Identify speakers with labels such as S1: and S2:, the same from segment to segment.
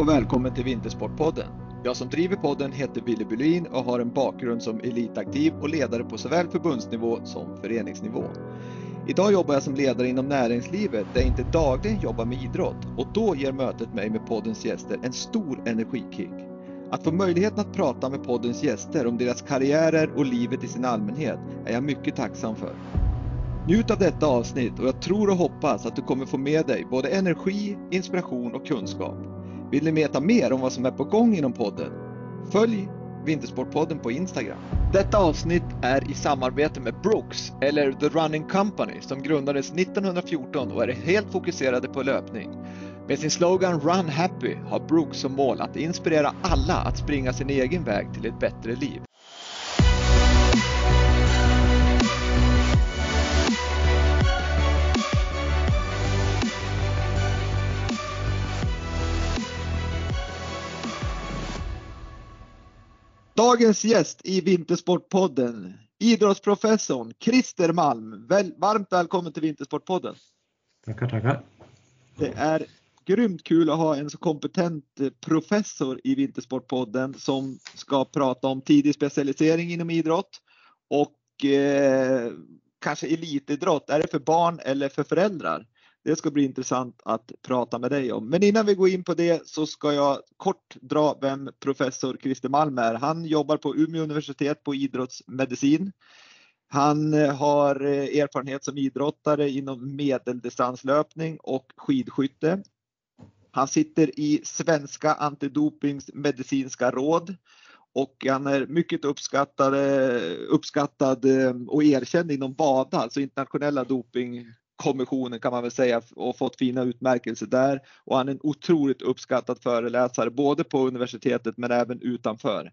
S1: Och välkommen till Vintersportpodden. Jag som driver podden heter Billy Bylin och har en bakgrund som elitaktiv och ledare på såväl förbundsnivå som föreningsnivå. Idag jobbar jag som ledare inom näringslivet där jag inte dagligen jobbar med idrott och då ger mötet mig med poddens gäster en stor energikick. Att få möjligheten att prata med poddens gäster om deras karriärer och livet i sin allmänhet är jag mycket tacksam för. Njut av detta avsnitt och jag tror och hoppas att du kommer få med dig både energi, inspiration och kunskap. Vill ni veta mer om vad som är på gång inom podden? Följ Vintersportpodden på Instagram. Detta avsnitt är i samarbete med Brooks, eller The Running Company, som grundades 1914 och är helt fokuserade på löpning. Med sin slogan Run Happy har Brooks som mål att inspirera alla att springa sin egen väg till ett bättre liv. Dagens gäst i Vintersportpodden, idrottsprofessorn Christer Malm. Väl, varmt välkommen till Vintersportpodden.
S2: Tackar, tackar.
S1: Det är grymt kul att ha en så kompetent professor i Vintersportpodden som ska prata om tidig specialisering inom idrott och eh, kanske elitidrott. Är det för barn eller för föräldrar? Det ska bli intressant att prata med dig om. Men innan vi går in på det så ska jag kort dra vem professor Christer Malm är. Han jobbar på Umeå universitet på idrottsmedicin. Han eh, har eh, erfarenhet som idrottare inom medeldistanslöpning och skidskytte. Han sitter i Svenska antidopings medicinska råd och han är mycket uppskattad, uppskattad och erkänd inom WADA, alltså internationella doping kommissionen kan man väl säga och fått fina utmärkelser där och han är en otroligt uppskattad föreläsare både på universitetet men även utanför.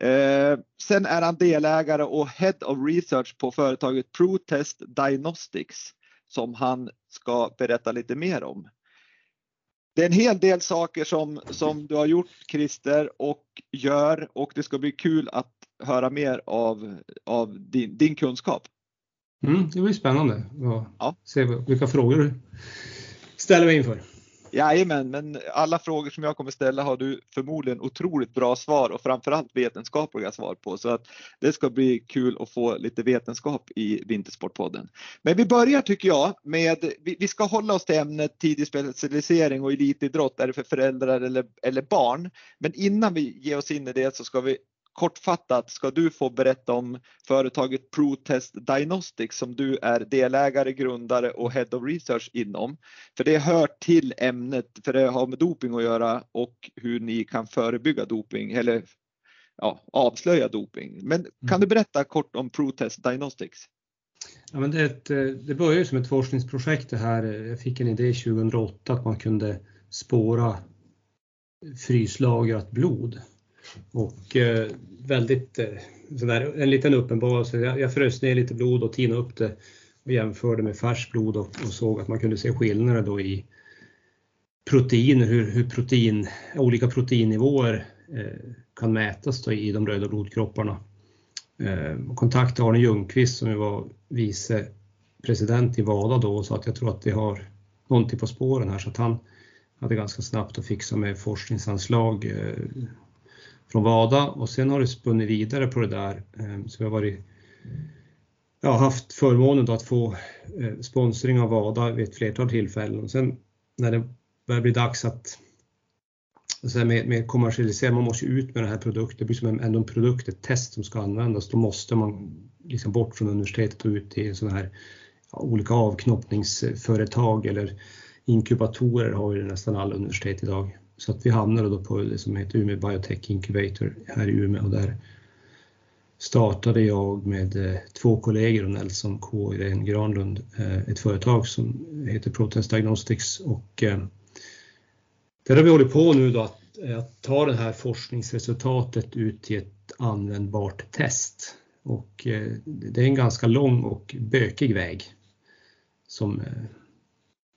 S1: Eh, sen är han delägare och Head of Research på företaget ProTest Diagnostics som han ska berätta lite mer om. Det är en hel del saker som, som du har gjort Christer och gör och det ska bli kul att höra mer av, av din, din kunskap.
S2: Mm, det blir spännande att ja. se vilka frågor du ställer mig inför.
S1: Jajamän, men alla frågor som jag kommer ställa har du förmodligen otroligt bra svar och framförallt vetenskapliga svar på så att det ska bli kul att få lite vetenskap i Vintersportpodden. Men vi börjar tycker jag med, vi ska hålla oss till ämnet tidig specialisering och elitidrott, är det för föräldrar eller, eller barn? Men innan vi ger oss in i det så ska vi kortfattat ska du få berätta om företaget ProTest Diagnostics som du är delägare, grundare och Head of Research inom. För det hör till ämnet, för det har med doping att göra och hur ni kan förebygga doping eller ja, avslöja doping. Men kan mm. du berätta kort om ProTest Diagnostics?
S2: Ja, men det, ett, det började som ett forskningsprojekt det här. Jag fick en idé 2008 att man kunde spåra fryslagrat blod och eh, väldigt eh, sådär, en liten uppenbarelse. Jag, jag frös ner lite blod och tinade upp det och jämförde med färskt blod och, och såg att man kunde se skillnader då i proteiner, hur, hur protein, olika proteinnivåer eh, kan mätas då i de röda blodkropparna. Eh, kontaktade Arne Ljungqvist som var vice president i WADA då och sa att jag tror att vi har någonting typ på spåren här så att han hade ganska snabbt att fixa med forskningsanslag eh, från WADA och sen har det spunnit vidare på det där. Eh, så jag har varit, jag har haft förmånen att få eh, sponsring av WADA vid ett flertal tillfällen och sen när det börjar bli dags att alltså med, med kommersialisering, man måste ut med den här produkten, det blir som en, ändå en produkt, ett test som ska användas, då måste man liksom bort från universitetet och ut till sådana här ja, olika avknoppningsföretag eller inkubatorer har ju nästan alla universitet idag. Så att vi hamnade då på det som heter Umeå Biotech Incubator här i Umeå och där startade jag med eh, två kollegor, Nelson K. och Irene Granlund, eh, ett företag som heter Protest Diagnostics och eh, där har vi hållit på nu då att, att ta det här forskningsresultatet ut till ett användbart test. Och det är en ganska lång och bökig väg som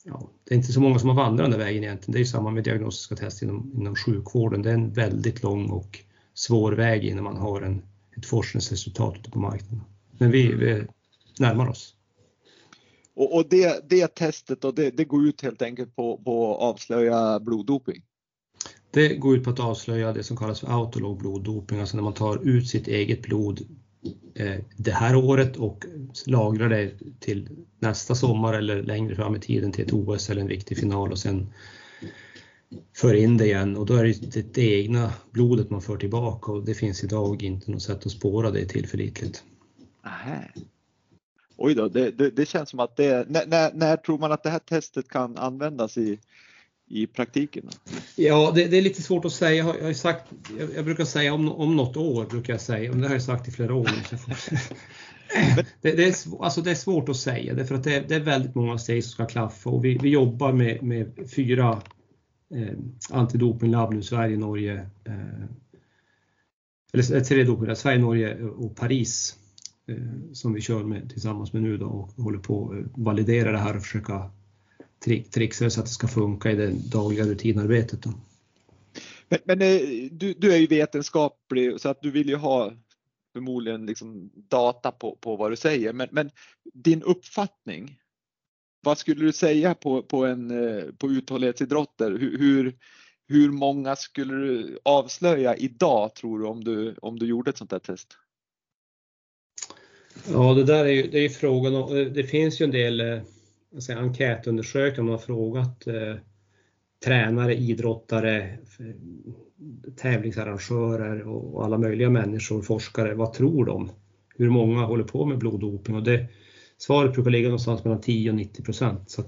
S2: ja, det är inte så många som har vandrat den vägen egentligen. Det är ju samma med diagnostiska test inom, inom sjukvården. Det är en väldigt lång och svår väg innan man har en, ett forskningsresultat ute på marknaden. Men vi, vi närmar oss.
S1: Och, och det, det testet då, det, det, går ut helt enkelt på, på att avslöja bloddoping?
S2: Det går ut på att avslöja det som kallas för autolog bloddoping, alltså när man tar ut sitt eget blod Eh, det här året och lagrar det till nästa sommar eller längre fram i tiden till ett OS eller en viktig final och sen för in det igen och då är det det, det egna blodet man för tillbaka och det finns idag inte något sätt att spåra det tillförlitligt.
S1: Aha. Oj då, det, det, det, känns som att det, när, när, när, tror man att det här testet kan användas i, i praktiken?
S2: Ja, det, det är lite svårt att säga. Jag, har sagt, jag, jag, brukar säga om, om något år, brukar jag säga. Det har jag sagt i flera år. det, det, är, alltså det är svårt att säga, därför att det, det är väldigt många steg som ska klaffa och vi, vi jobbar med, med fyra eh, antidopinglabb nu, Sverige, Norge, eh, eller tre dopinglabb, Sverige, Norge och Paris eh, som vi kör med tillsammans med nu då och håller på att validera det här och försöka trixa så att det ska funka i det dagliga rutinarbetet. Då.
S1: Men, men eh, du, du, är ju vetenskaplig så att du vill ju ha förmodligen liksom data på, på vad du säger. Men, men din uppfattning, vad skulle du säga på, på, en, eh, på uthållighetsidrotter? Hur, hur, hur många skulle du avslöja idag tror du om du, om du gjorde ett sånt här test?
S2: Ja, det där är ju, det är frågan om, det finns ju en del eh, säga, enkätundersökningar, man har frågat eh, tränare, idrottare, tävlingsarrangörer och alla möjliga människor, forskare, vad tror de? Hur många håller på med bloddoping? Och det, svaret brukar ligga någonstans mellan 10 och 90 procent. Så eh,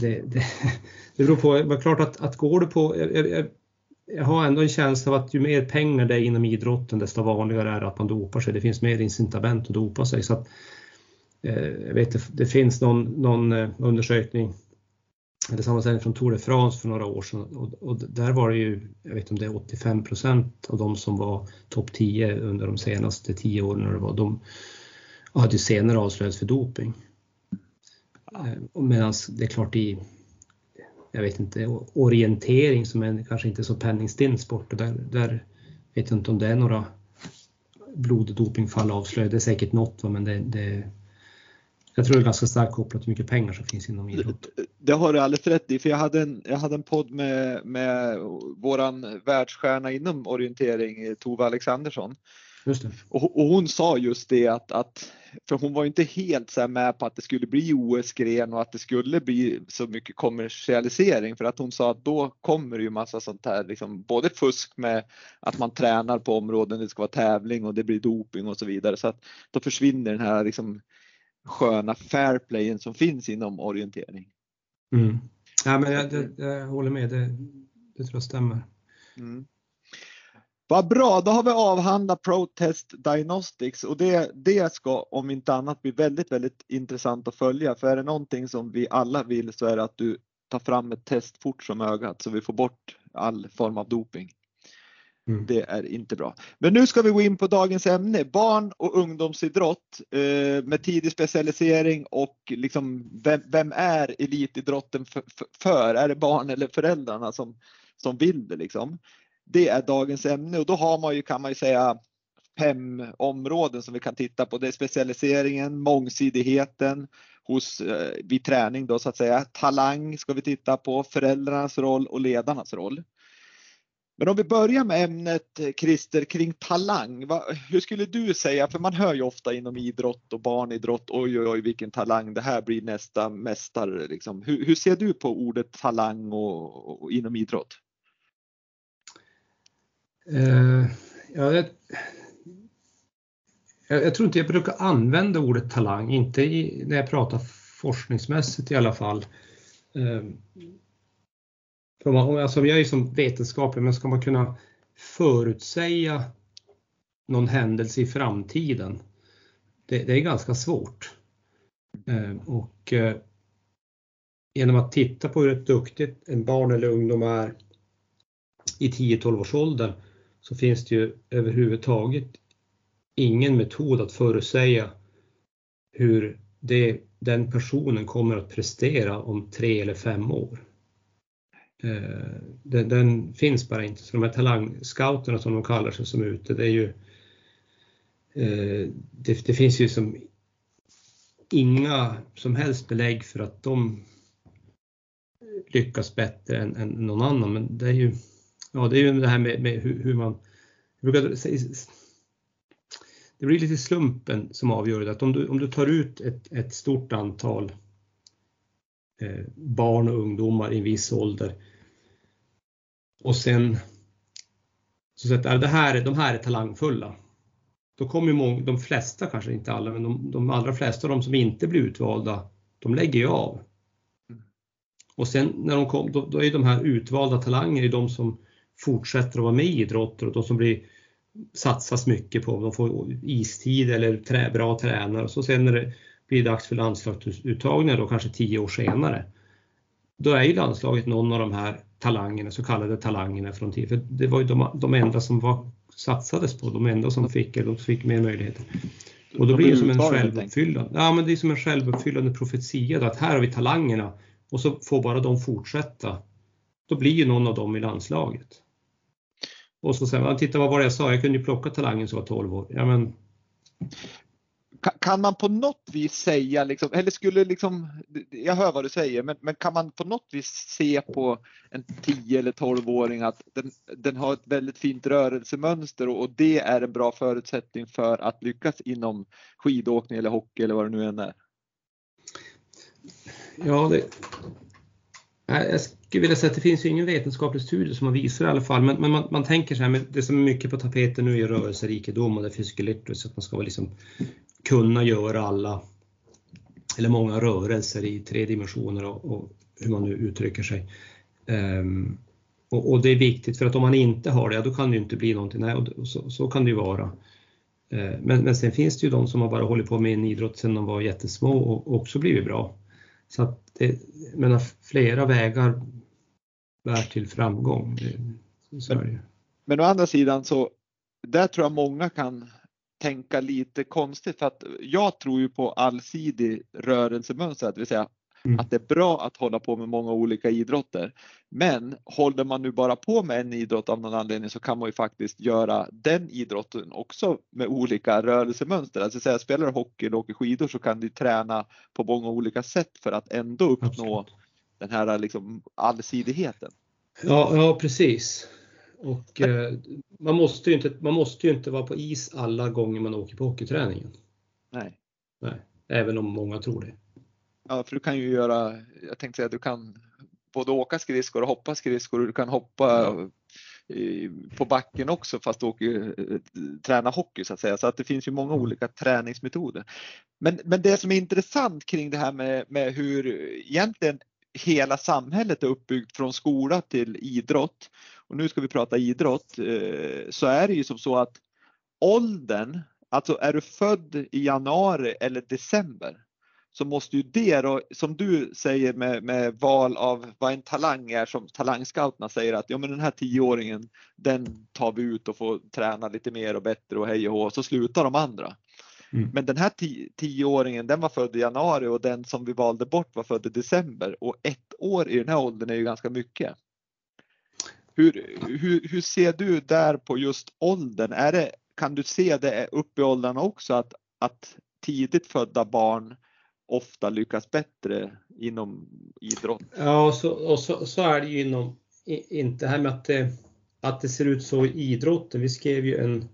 S2: det, det, det beror på, det är klart att, att går du på, jag, jag, jag, har ändå en känsla av att ju mer pengar det är inom idrotten desto vanligare är det att man dopar sig. Det finns mer incitament att dopa sig. Så att, Eh, jag vet, det, finns någon, någon eh, undersökning eller sammanställning från Tour de France för några år sedan och, och, där var det ju, jag vet inte om det är 85 procent av de som var topp 10 under de senaste 10 åren, när det var, de hade senare avslöjats för doping. Eh, Medan det är klart i, jag vet inte, orientering som är kanske inte så penningstinn sport, där, där vet jag inte om det är några bloddopingfall avslöjade, det är säkert något men det, det jag tror det är ganska starkt kopplat till mycket pengar som finns inom idrott.
S1: Det, det har du alldeles rätt i, för jag hade en, jag hade en podd med, med våran världsstjärna inom orientering, Tove Alexandersson. Och, och, hon sa just det att, att, för hon var inte helt så med på att det skulle bli OS-gren och att det skulle bli så mycket kommersialisering för att hon sa att då kommer det ju massa sånt här, liksom, både fusk med att man tränar på områden det ska vara tävling och det blir doping och så vidare så att då försvinner den här liksom, sköna fairplayen som finns inom orientering.
S2: Mm. Ja, men jag, det, jag håller med, det, det tror jag stämmer. Mm.
S1: Vad bra, då har vi avhandlat Protest Diagnostics och det, det ska om inte annat bli väldigt, väldigt intressant att följa. För är det någonting som vi alla vill så är det att du tar fram ett test fort som ögat så vi får bort all form av doping. Mm. Det är inte bra. Men nu ska vi gå in på dagens ämne, barn och ungdomsidrott eh, med tidig specialisering och liksom vem, vem är elitidrotten för, för, Är det barn eller föräldrarna som, som vill det liksom? Det är dagens ämne och då har man ju kan man ju säga fem områden som vi kan titta på. Det är specialiseringen, mångsidigheten hos, eh, vid träning då så att säga. Talang ska vi titta på, föräldrarnas roll och ledarnas roll. Men om vi börjar med ämnet eh, Christer kring talang. Va, hur skulle du säga, för man hör ju ofta inom idrott och barnidrott, oj oj oj vilken talang, det här blir nästa mästare. Liksom. Hur, hur ser du på ordet talang och, och inom idrott?
S2: Uh, ja, jag, jag, tror inte jag brukar använda ordet talang, inte i, när jag pratar forskningsmässigt i alla fall. Uh, för man, alltså jag är ju som vetenskaplig, men ska man kunna förutsäga någon händelse i framtiden, det, det är ganska svårt. Eh, och eh, genom att titta på hur ett duktigt en barn eller ungdom är i 10-12 års ålder så finns det ju överhuvudtaget ingen metod att förutsäga hur det, den personen kommer att prestera om tre eller fem år. Eh, den, den, finns bara inte. Så de här talangscouterna som de kallar sig som är ute, det är ju eh, det, det, finns ju som inga som helst belägg för att de lyckas bättre än, än någon annan. Men det är ju, ja, det, är ju det här med, med hur, hur, man... Brukar det blir lite slumpen som avgör det. Att om du, om du tar ut ett, ett stort antal eh, barn och ungdomar i en viss ålder och sen så att det här, de här är talangfulla. Då kommer många, de flesta, kanske inte alla, men de, de allra flesta av de som inte blir utvalda, de lägger ju av. Mm. Och sen när de kom, då, då är de här utvalda talanger de som fortsätter att vara med i idrotter och de som blir satsas mycket på. De får istid eller trä, bra tränare och så sen när det blir dags för landslagsuttagningar då kanske tio år senare. Då är ju landslaget någon av de här talangerna, så kallade talangerna från tiden. För det var ju de, de enda som var, satsades på, de enda som fick, de fick mer möjligheter. Och då blir det som en självuppfyllande, ja, men det är som en självuppfyllande profetia att här har vi talangerna och så får bara de fortsätta. Då blir ju någon av dem i landslaget. Och så säger man, titta vad var det jag sa, jag kunde ju plocka talangen som var 12 år. Ja, men...
S1: Kan man på något vis säga, liksom, eller skulle liksom, jag hör vad du säger, men, men kan man på något vis se på en 10 eller 12-åring att den, den har ett väldigt fint rörelsemönster och, och det är en bra förutsättning för att lyckas inom skidåkning eller hockey eller vad det nu än är?
S2: Ja, det, jag skulle vilja säga att det finns ju ingen vetenskaplig studie som har visat det i alla fall, men, men man, man, tänker så här, det som är mycket på tapeten nu är rörelserikedom och det fysikality, att man ska liksom kunna göra alla, eller många rörelser i tre dimensioner och, och hur man nu uttrycker sig. Um, och, och, det är viktigt för att om man inte har det, då kan det ju inte bli någonting. Nej, och så, så kan det ju vara. Uh, men, men sen finns det ju de som har bara hållit på med en idrott sedan de var jättesmå och också blivit bra. Så att det, menar, flera vägar bär till framgång. Så
S1: men, men å andra sidan så där tror jag många kan tänka lite konstigt för att jag tror ju på allsidig rörelsemönster, det vill säga Mm. Att det är bra att hålla på med många olika idrotter. Men håller man nu bara på med en idrott av någon anledning så kan man ju faktiskt göra den idrotten också med olika rörelsemönster. Alltså säga, spelar du hockey eller åker skidor så kan du träna på många olika sätt för att ändå uppnå Absolut. den här liksom allsidigheten.
S2: Ja, ja precis. Och eh, man, måste ju inte, man måste ju inte vara på is alla gånger man åker på hockeyträningen.
S1: Nej.
S2: Nej. Även om många tror det.
S1: Ja, för du kan ju göra, jag tänkte säga du kan både åka skridskor och hoppa skridskor och du kan hoppa på backen också fast du åker, träna hockey så att säga. Så att det finns ju många mm. olika träningsmetoder. Men, men det som är intressant kring det här med, med hur egentligen hela samhället är uppbyggt från skola till idrott. Och nu ska vi prata idrott. Eh, så är det ju som så att åldern, alltså är du född i januari eller december så måste ju det då, som du säger med, med, val av vad en talang är som talangscouterna säger att ja men den här tioåringen den tar vi ut och får träna lite mer och bättre och hej och hå, så slutar de andra. Mm. Men den här tioåringen den var född i januari och den som vi valde bort var född i december och ett år i den här åldern är ju ganska mycket. Hur, hur, hur ser du där på just åldern? Är det, kan du se det upp i åldrarna också att, att tidigt födda barn ofta lyckas bättre inom idrott.
S2: Ja, så, och så, så är det ju inom, inte här med att det, att det ser ut så i idrotten. Vi skrev ju en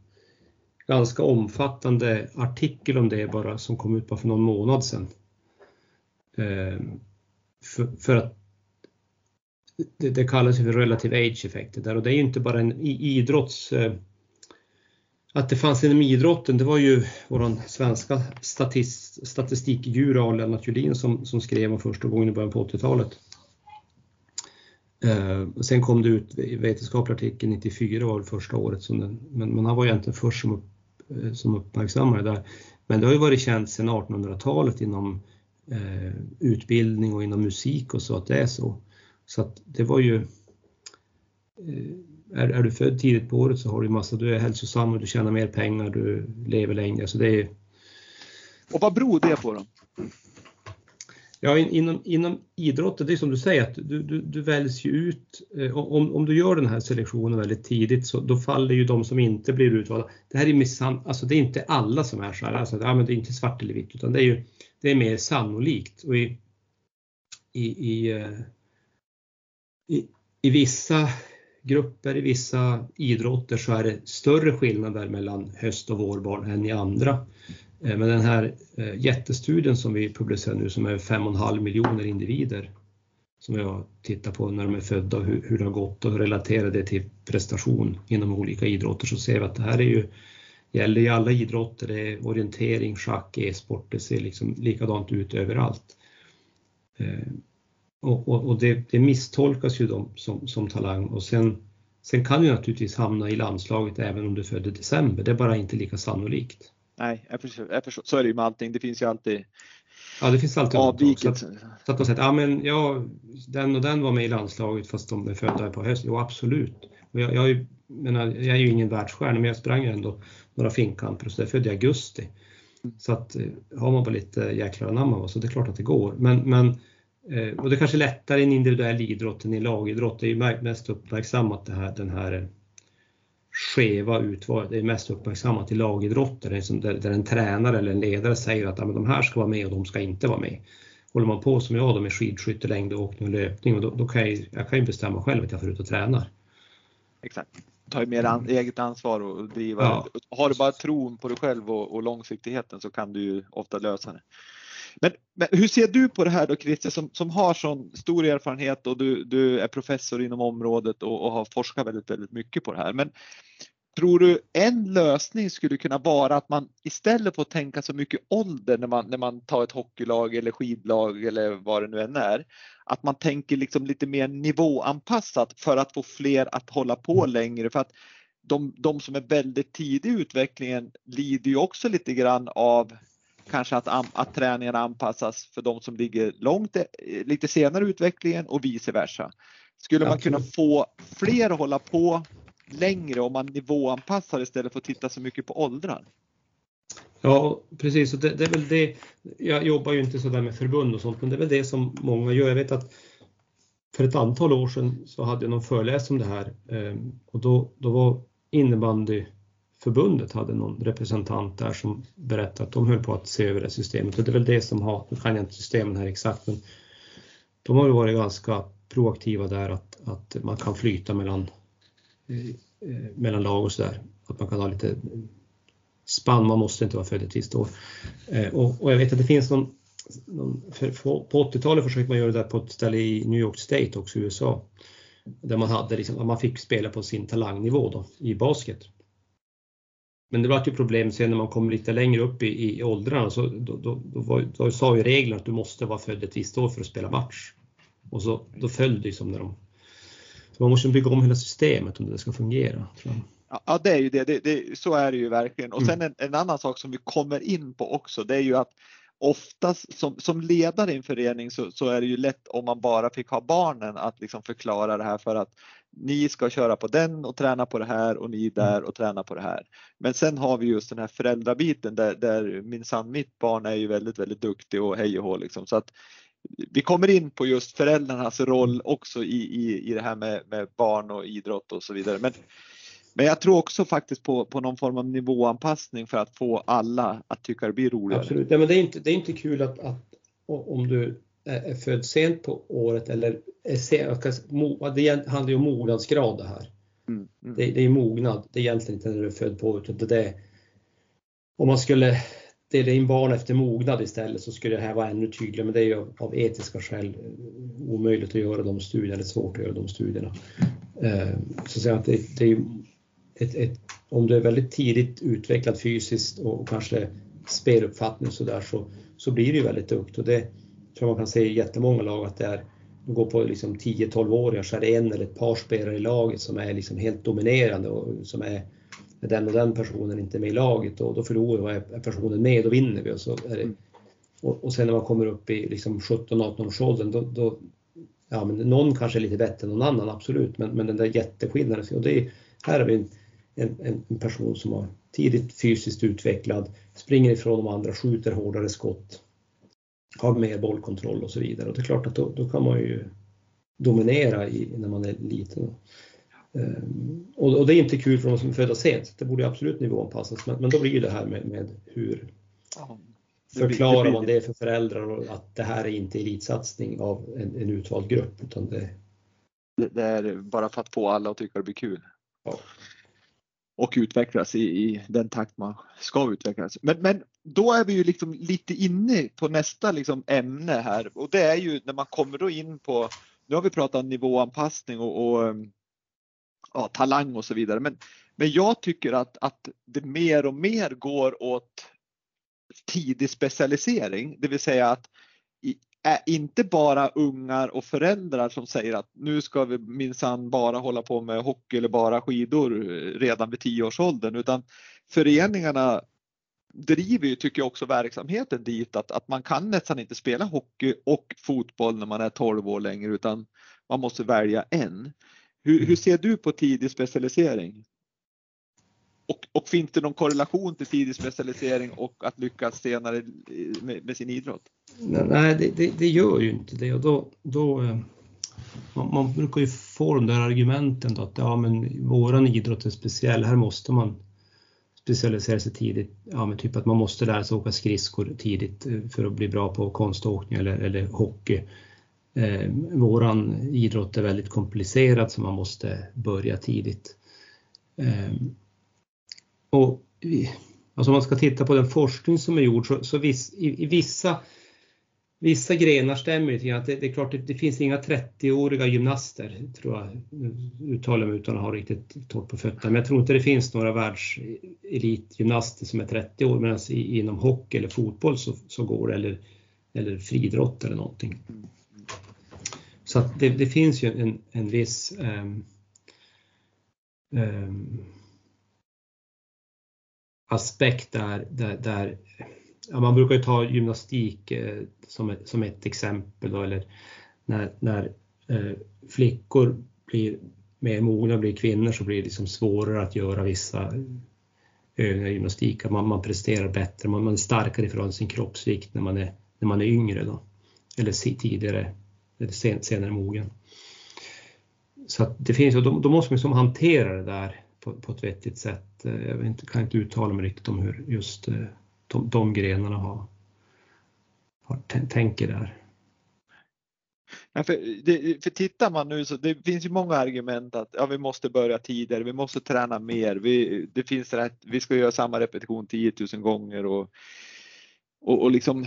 S2: ganska omfattande artikel om det bara som kom ut bara för någon månad sedan. Ehm, för, för att det, det kallas för relative age effekter där och det är ju inte bara en idrotts eh, att det fanns inom idrotten, det var ju vår svenska statist, statistikguru Lennart Julin som, som skrev om första gången i början på 80-talet. Eh, sen kom det ut vetenskaplig artikel 94 var det första året, som den, men, men han var egentligen först som, upp, eh, som uppmärksammade det där. Men det har ju varit känt sedan 1800-talet inom eh, utbildning och inom musik och så att det är så. Så att det var ju eh, är, är du född tidigt på året så har du massa, du är hälsosam och du tjänar mer pengar, du lever längre. Så det är...
S1: Och vad beror det på då?
S2: Ja, in, inom, inom idrotten, det är som du säger, att du, du, du väljs ju ut. Eh, om, om du gör den här selektionen väldigt tidigt så då faller ju de som inte blir utvalda. Det här är missam, alltså det är inte alla som är så här, alltså, ja, men det är inte svart eller vitt utan det är ju det är mer sannolikt. Och i, i, i, eh, i, i vissa grupper, i vissa idrotter så är det större skillnader mellan höst och vårbarn än i andra. Eh, men den här eh, jättestudien som vi publicerar nu som är 5,5 miljoner individer som jag tittar på när de är födda och hur, hur det har gått och relaterar det till prestation inom olika idrotter så ser vi att det här är ju, gäller i alla idrotter, det är orientering, schack, e-sport, det ser liksom likadant ut överallt. Eh, och, och, och det, det, misstolkas ju de som, som talang och sen, sen kan du naturligtvis hamna i landslaget även om du födde december, det är bara inte lika sannolikt.
S1: Nej, jag förstår, jag förstår. så är det ju med allting. Det finns ju alltid
S2: Ja, det finns alltid avviket. Så att, så att man säger, ja men ja, den och den var med i landslaget fast de är födda på hösten. Jo absolut. Och jag, jag, menar, jag är ju ingen världsstjärna men jag sprang ju ändå några finkamper så jag är född i augusti. Så att eh, har man bara lite jäklar anamma så det är klart att det går. Men, men och det är kanske lättare i en individuell idrott än i lagidrott. Det är ju mest uppmärksammat det här, den här skeva utvalet är mest uppmärksammat i lagidrotter där, där en tränare eller en ledare säger att ja, men de här ska vara med och de ska inte vara med. Håller man på som jag då med skidskytte, längdåkning och löpning och då, då kan jag, jag kan ju bestämma själv att jag får ut och tränar.
S1: Exakt. Ta mer an, eget ansvar och driva. Ja. Har du bara tron på dig själv och, och långsiktigheten så kan du ju ofta lösa det. Men, men, hur ser du på det här då Christer som, som har sån stor erfarenhet och du, du är professor inom området och, och, har forskat väldigt, väldigt mycket på det här. Men tror du en lösning skulle kunna vara att man istället för att tänka så mycket ålder när man, när man tar ett hockeylag eller skidlag eller vad det nu än är, att man tänker liksom lite mer nivåanpassat för att få fler att hålla på längre. För att de, de som är väldigt tidig i utvecklingen lider ju också lite grann av kanske att, att träningen anpassas för de som ligger långt, eh, lite senare i utvecklingen och vice versa. Skulle man kunna få fler att hålla på längre om man nivåanpassar istället för att titta så mycket på åldrar?
S2: Ja precis, det, det, är väl det. Jag jobbar ju inte så där med förbund och sånt, men det är väl det som många gör. Jag vet att för ett antal år sedan så hade jag någon föreläsning om det här ehm, och då, då var innebandy förbundet hade någon representant där som berättade att de höll på att se över det systemet och det är väl det som har, nu kan jag inte systemen här exakt, men de har ju varit ganska proaktiva där att, att man kan flyta mellan, eh, eh mellan lag och sådär. Att man kan ha lite spann, man måste inte vara född ett visst år. Eh, och, och, jag vet att det finns någon, någon för, på 80-talet försökte man göra det på ett ställe i New York State också i USA. Där man, hade liksom, man fick spela på sin talangnivå då, i basket. Men det var ju problem sen när man kom lite längre upp i, i åldrarna så då, då, då, var, då sa ju reglerna att du måste vara född ett visst år för att spela match. Och så, då föll det som när de... Så man måste bygga om hela systemet om det ska fungera.
S1: Ja, det är ju det. det, det så är det ju verkligen. Och sen mm. en, en, annan sak som vi kommer in på också, det är ju att oftast som, som ledare i en förening så, så, är det ju lätt om man bara fick ha barnen att liksom förklara det här för att ni ska köra på den och träna på det här och ni där och träna på det här. Men sen har vi just den här föräldrabiten där, där minsann mitt barn är ju väldigt, väldigt duktig och hej och hå liksom. Så att vi kommer in på just föräldrarnas roll också i, i, i det här med, med barn och idrott och så vidare. Men men jag tror också faktiskt på, på någon form av nivåanpassning för att få alla att tycka det blir roligare.
S2: Absolut, ja, men det är inte, det är inte kul att, att om du är född sent på året eller är sen, det handlar ju om mognadsgrad det här. Mm, mm. Det, det, är mognad, det är egentligen inte när du är född på utan det är, om man skulle dela in barn efter mognad istället så skulle det här vara ännu tydligare men det är ju av, av etiska skäl omöjligt att göra de studierna, eller svårt att göra de studierna. Eh, så att det, det är ett, ett, om du är väldigt tidigt utvecklad fysiskt och kanske speluppfattning så där så, så blir det ju väldigt duktigt och det tror man kan se i jättemånga lag att det är de går på liksom 10-12 år så är det en eller ett par spelare i laget som är liksom helt dominerande och som är den och den personen inte med i laget och då förlorar vi och är personen med då vinner vi. Och, så det, mm. och, och sen när man kommer upp i liksom 17-18 års åldern då, då, ja men någon kanske är lite bättre än någon annan absolut men, men den där jätteskillnaden och det, här har vi en, en, en person som har tidigt fysiskt utvecklad, springer ifrån de andra, skjuter hårdare skott, har mer bollkontroll och så vidare. Och det är klart att då, då kan man ju dominera i, när man är liten. Um, och, och, det är inte kul för de som är födda sent, det borde absolut nivåanpassas, men, men då blir det här med, med hur förklarar man det för föräldrar att det här är inte elitsatsning av en, en utvald grupp utan det,
S1: det, det är bara för att få alla att tycka det blir kul.
S2: Ja.
S1: Och utvecklas i, i, den takt man ska utvecklas. Men, men då är vi ju liksom lite inne på nästa liksom ämne här och det är ju när man kommer då in på, nu har vi pratat nivåanpassning och, och um, ja, talang och så vidare. Men, men jag tycker att, att det mer och mer går åt tidig specialisering, det vill säga att är inte bara ungar och föräldrar som säger att nu ska vi minsann bara hålla på med hockey eller bara skidor redan vid tioårsåldern utan föreningarna driver ju, tycker jag också, verksamheten dit att, att man kan nästan inte spela hockey och fotboll när man är 12 år längre utan man måste välja en. Hur, hur ser du på tidig specialisering? Och, och, finns det någon korrelation till tidig specialisering och att lyckas senare med, med sin idrott?
S2: Nej, det, det, det, gör ju inte det och då, då eh, man, man, brukar ju få de där argumenten då att ja, men våran idrott är speciell, här måste man specialisera sig tidigt. Ja, men typ att man måste lära sig åka skridskor tidigt eh, för att bli bra på konståkning eller, eller hockey. Eh, våran idrott är väldigt komplicerad så man måste börja tidigt. Eh, och alltså om man ska titta på den forskning som är gjord så, så viss, i, i, vissa, vissa grenar stämmer det att det, det är klart det, det finns inga 30-åriga gymnaster, tror jag, uttalar mig utan att ha riktigt torrt på fötterna, men jag tror inte det finns några världselitgymnaster som är 30 år medan inom hockey eller fotboll så, så går det, eller, eller friidrott eller någonting. Så att det, det finns ju en, en viss um, um, aspekt där, där, där ja, man brukar ju ta gymnastik eh, som, ett, som ett exempel då, eller när, när eh, flickor blir mer mogna, blir kvinnor så blir det liksom svårare att göra vissa övningar i gymnastik. Man, man presterar bättre, man, man är starkare ifrån sin kroppsvikt när man är, när man är yngre då, eller tidigare, eller sen, senare mogen. Så att det finns, och då, då måste man liksom hantera det där på, på ett vettigt sätt. Eh, jag inte, kan inte uttala mig riktigt om hur just eh, de, de grenarna har, har tänker där.
S1: Ja, för, det, för tittar man nu så det finns ju många argument att ja, vi måste börja tidigare, vi måste träna mer, vi, det finns rätt, vi ska göra samma repetition 10 000 gånger och, och, och liksom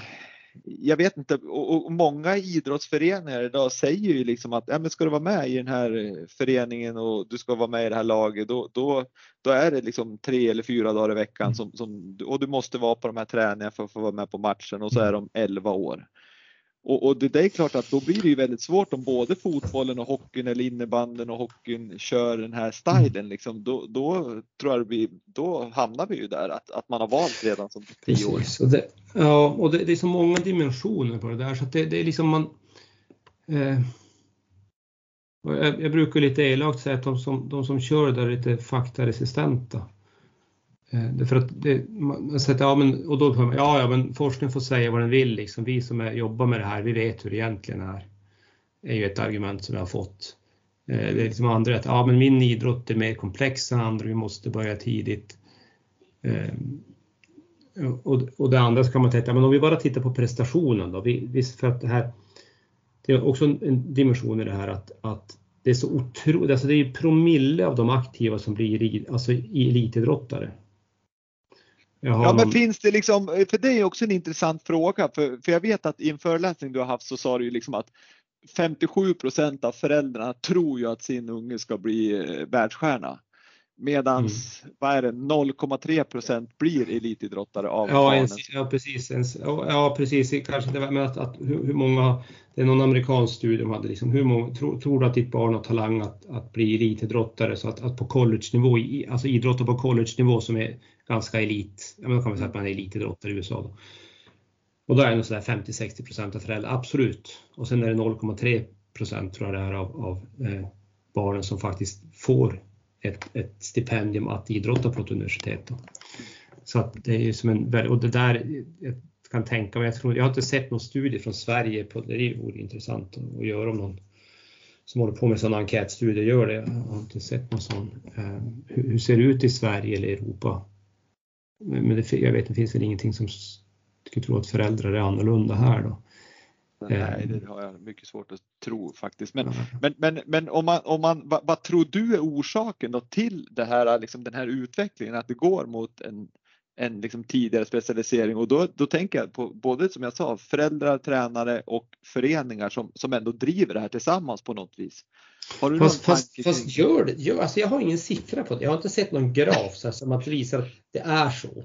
S1: jag vet inte, och, och, många idrottsföreningar idag säger ju liksom att ja, men ska du vara med i den här eh, föreningen och du ska vara med i det här laget, då, då, då är det liksom tre eller fyra dagar i veckan mm. som, som, och du måste vara på de här träningarna för att få vara med på matchen och så är de 11 år. Och, och, det är klart att då blir det ju väldigt svårt om både fotbollen och hockeyn eller innebanden och hockeyn kör den här stilen. Liksom. Då, då tror jag vi, då hamnar vi ju där att, att man har valt redan som tio år.
S2: Och det, ja, och det, det, är så många dimensioner på det där så det, det, är liksom man eh, jag, jag, brukar lite elakt säga att de som, de som kör där är lite faktaresistenta. Eh, Därför att det, man säger, ja, men, och då man, ja, ja, men forskningen får säga vad den vill, liksom. vi som är, jobbar med det här, vi vet hur det egentligen är. Det är ju ett argument som jag har fått. Eh, det är liksom andra att ja, men min idrott är mer komplex än andra, vi måste börja tidigt. Eh, och, och det andra så kan man tänka, men om vi bara tittar på prestationen då, vi, vi, för att det här, det är också en dimension i det här att, att det är så otroligt, alltså det är promille av de aktiva som blir alltså elitidrottare.
S1: Ja, men finns det liksom, för det är också en intressant fråga, för, för jag vet att i en föreläsning du har haft så sa du ju liksom att 57 procent av föräldrarna tror ju att sin unge ska bli eh, världsstjärna. Medans, mm. vad är det, 0,3 procent blir elitidrottare av
S2: ja. En, ja, precis. En, ja, precis. Kanske det var med att, att hur, hur, många, det är någon amerikansk studie de hade, liksom, hur många, tro, tror du att ditt barn har talang att, att bli elitidrottare? Så att, att på college-nivå, alltså idrotta på college-nivå som är ganska elit, ja, men kan man säga att man är elitidrottare i USA. Då. Och då är det sådär 50-60 procent av föräldrar, absolut. Och sen är det 0,3 procent tror jag det är av, av eh, barnen som faktiskt får ett, ett stipendium att idrotta på ett universitet. Då. Så att det är ju som en, och det där, jag kan tänka mig, jag, tror, jag har inte sett någon studie från Sverige på det, vore intressant att göra om någon som håller på med sådana enkätstudier gör det. Jag har inte sett någon sån. Eh, hur, hur ser det ut i Sverige eller Europa? Men det, jag vet, det finns väl ingenting som skulle tro att föräldrar är annorlunda här då.
S1: Nej, det har jag mycket svårt att tro faktiskt. Men, men, men, men om man, om man, vad, vad, tror du är orsaken då till det här, liksom den här utvecklingen, att det går mot en, en liksom tidigare specialisering och då, då tänker jag på både som jag sa föräldrar, tränare och föreningar som, som ändå driver det här tillsammans på något vis.
S2: Har du fast, fast, fast, gör det, gör, alltså jag har ingen siffra på det. Jag har inte sett någon graf så här, som att visa att det är så.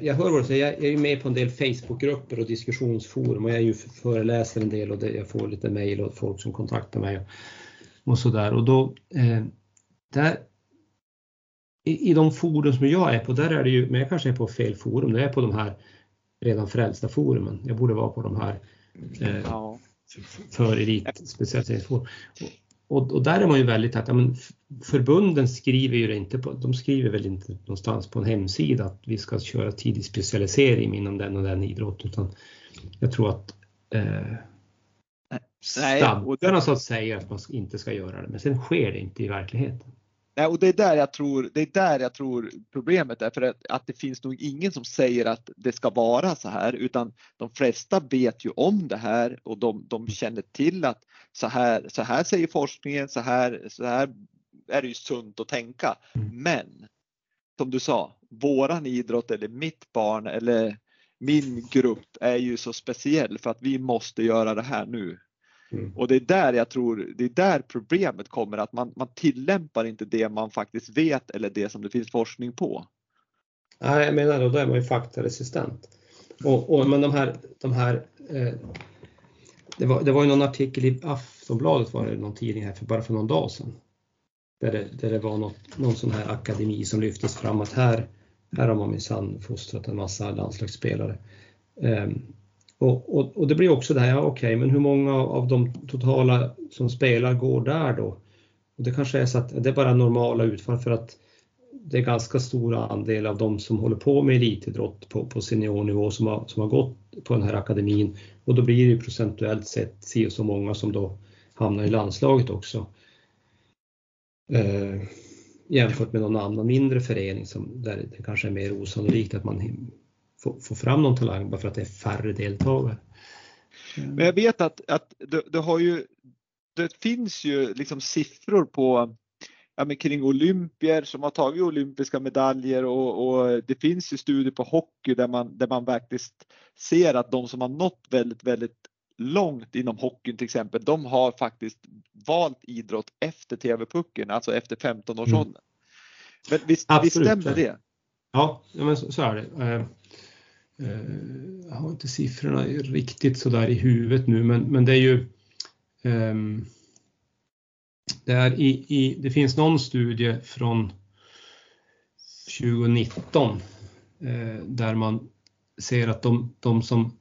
S2: Jag hör vad du säger, jag, jag är med på en del Facebookgrupper och diskussionsforum och jag är ju föreläser en del och det, jag får lite mejl och folk som kontaktar mig och, och sådär. Och då, eh, där, i, i de forum som jag är på, där är det ju, men jag kanske är på fel forum, det är på de här redan frälsta forumen. Jag borde vara på de här eh, ja. för elitspecialiseringsforum. Och, och, där är man ju väldigt att ja, men förbunden skriver ju inte på, de skriver väl inte någonstans på en hemsida att vi ska köra tidig specialisering inom den och den idrotten utan jag tror att eh, stadgarna så att säga att man inte ska göra det men sen sker det inte i verkligheten.
S1: Nej, och det är där jag tror, det är där jag tror problemet är för att, att det finns nog ingen som säger att det ska vara så här utan de flesta vet ju om det här och de, de känner till att så här, så här säger forskningen, så här, så här är det ju sunt att tänka. Mm. Men som du sa, våran idrott eller mitt barn eller min grupp är ju så speciell för att vi måste göra det här nu. Mm. Och det är där jag tror, det är där problemet kommer, att man, man tillämpar inte det man faktiskt vet eller det som det finns forskning på.
S2: Nej, jag menar då, då är man ju faktaresistent. Och, och, men de här, de här eh, det, var, det var ju någon artikel i Aftonbladet, var det någon tidning här för bara för någon dag sedan. Där det, där det var något, någon sån här akademi som lyftes fram att här, här har man minsann fostrat en massa landslagsspelare. Um, och, och, och, det blir också det här, ja, okej, okay, men hur många av de totala som spelar går där då? Och det kanske är så att det är bara normala utfall för att det är ganska stora andel av de som håller på med elitidrott på, på seniornivå som har, som har gått på den här akademin och då blir det procentuellt sett si och så många som då hamnar i landslaget också. Eh, jämfört med någon annan mindre förening som, där det kanske är mer osannolikt att man få, få fram någon talang bara för att det är färre deltagare.
S1: Men jag vet att, att det, det har ju, det finns ju liksom siffror på ja, men kring olympier som har tagit olympiska medaljer och, och, det finns ju studier på hockey där man, där man faktiskt ser att de som har nått väldigt, väldigt långt inom hockeyn till exempel, de har faktiskt valt idrott efter TV-pucken, alltså efter 15 års mm. ålder. Men visst, visst stämmer det?
S2: Ja, men så, så är det. Eh, jag har inte siffrorna riktigt så där i huvudet nu, men, men det är ju um, det, är i, i, det finns någon studie från 2019 eh, där man ser att de, de som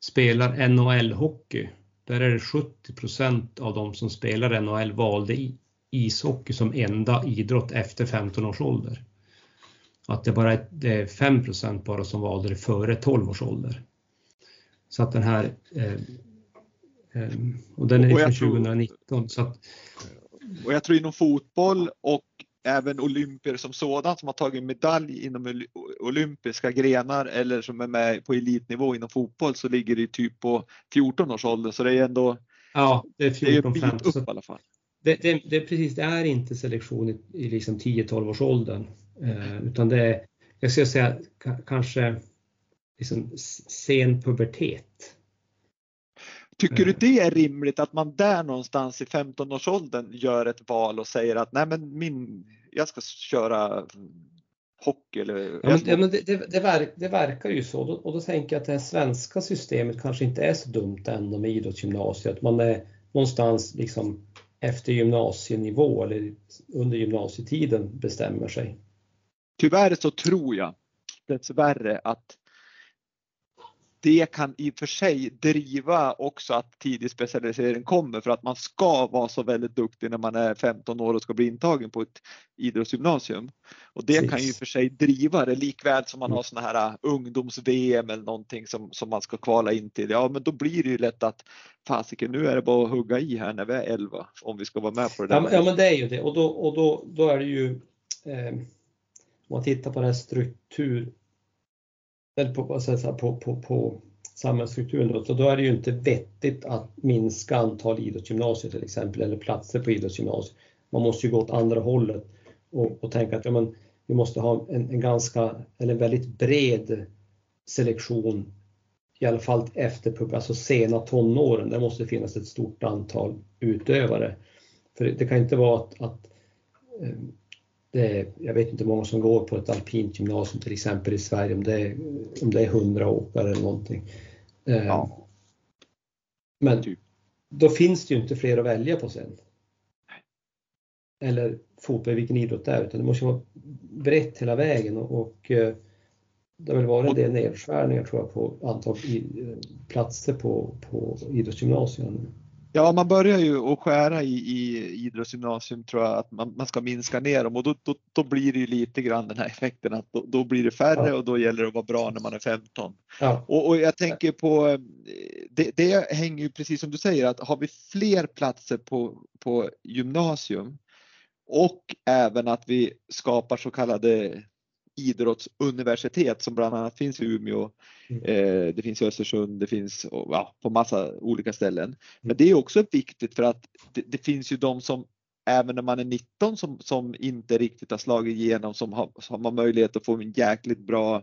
S2: spelar NHL-hockey, där är det 70 procent av de som spelar NHL valde ishockey som enda idrott efter 15 års ålder att det bara är, det är 5 bara som valde det före 12 års ålder. Så att den här eh, eh, och den är från 2019. Så att,
S1: och jag tror inom fotboll och även olympier som sådant som har tagit medalj inom olympiska grenar eller som är med på elitnivå inom fotboll så ligger det typ på 14 års ålder så det är ändå
S2: Ja, det är 14
S1: det är upp i alla fall.
S2: Det, det, det, precis, det är inte selektion i, i liksom 10-12 års åldern utan det är, jag skulle säga kanske liksom sen pubertet.
S1: Tycker du eh. det är rimligt att man där någonstans i 15-årsåldern gör ett val och säger att nej men min, jag ska köra hockey eller?
S2: Ja, men, ja, men det, det, det, verk, det, verkar ju så och då tänker jag att det svenska systemet kanske inte är så dumt ändå med idrottsgymnasiet. Man är någonstans liksom efter gymnasienivå eller under gymnasietiden bestämmer sig.
S1: Tyvärr så tror jag dessvärre att det kan i och för sig driva också att tidig specialisering kommer för att man ska vara så väldigt duktig när man är 15 år och ska bli intagen på ett idrottsgymnasium. Och det Precis. kan ju i och för sig driva det likväl som man har såna här äh, ungdoms-VM eller någonting som, som man ska kvala in till. Ja men då blir det ju lätt att fasiken nu är det bara att hugga i här när vi är 11 om vi ska vara med på det där.
S2: Ja men, ja, men det är ju det och då, och då, då är det ju eh om man tittar på den här struktur, eller på, på, på, på samhällsstrukturen då, så då är det ju inte vettigt att minska antal idrottsgymnasier till exempel eller platser på idrottsgymnasier. Man måste ju gå åt andra hållet och, och tänka att ja, men, vi måste ha en, en ganska, eller en väldigt bred selektion i alla fall efter alltså sena tonåren, där måste det finnas ett stort antal utövare. För det kan inte vara att, att eh, det är, jag vet inte hur många som går på ett alpint gymnasium till exempel i Sverige, om det är, om det är 100 åkare eller någonting. Eh, ja. Men typ. då finns det ju inte fler att välja på sen. Eller fotboll, vilken idrott det är, utan det måste vara brett hela vägen och, och eh, det har väl varit en del nedskärningar tror jag på antal platser på, på idrottsgymnasierna.
S1: Ja, man börjar ju att skära i, i idrottsgymnasium tror jag att man, man ska minska ner dem och då, då, då, blir det ju lite grann den här effekten att då, då blir det färre ja. och då gäller det att vara bra när man är 15. Ja. Och, och, jag tänker på, det, det hänger ju precis som du säger att har vi fler platser på, på gymnasium och även att vi skapar så kallade idrottsuniversitet som bland annat finns i Umeå. Mm. Eh, det finns i Östersund, det finns ja, på massa olika ställen. Mm. Men det är också viktigt för att det, det, finns ju de som även när man är 19 som, som inte riktigt har slagit igenom som har, som har möjlighet att få en jäkligt bra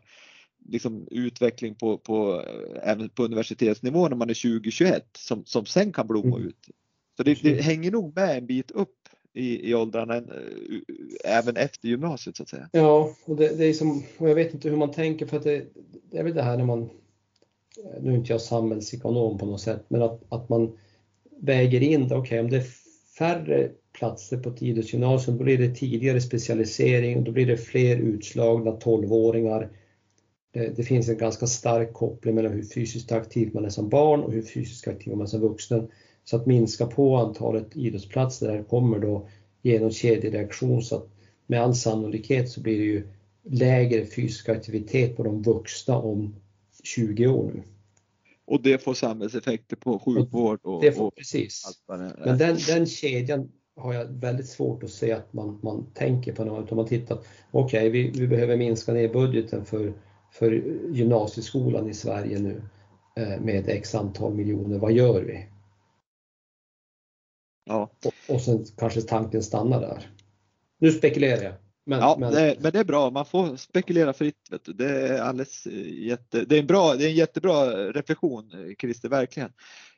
S1: liksom, utveckling på, på, även på universitetsnivå när man är 20-21 som, som sen kan blomma mm. ut. Så det, det hänger nog med en bit upp i, i åldrarna eh, även efter gymnasiet så att säga.
S2: Ja, och det, det är som, och jag vet inte hur man tänker för att det, det är väl det här när man, eh, nu är inte jag samhällsekonom på något sätt, men att, att man väger in det, okej okay, om det är färre platser på ett idrottsgymnasium, då blir det tidigare specialisering, då blir det fler utslagna 12-åringar. Eh, det finns en ganska stark koppling mellan hur fysiskt aktiv man är som barn och hur fysiskt aktiv man är som vuxen. Så att minska på antalet idrottsplatser där kommer då genom kedjereaktion så att med all sannolikhet så blir det ju lägre fysisk aktivitet på de vuxna om 20 år nu.
S1: Och det får samhällseffekter på sjukvård och,
S2: det får, precis. Men den, den kedjan har jag väldigt svårt att se att man, man tänker på något. Om man tittar, okej okay, vi, vi behöver minska ner budgeten för, för gymnasieskolan i Sverige nu eh, med x antal miljoner, vad gör vi? Ja. Och, och sen kanske tanken stannar där. Nu spekulerar jag.
S1: Men, ja, men... Det, men det är bra, man får spekulera fritt. Vet du. Det, är alldeles eh, jätte, det, är en bra, det är en jättebra reflektion Christer, verkligen.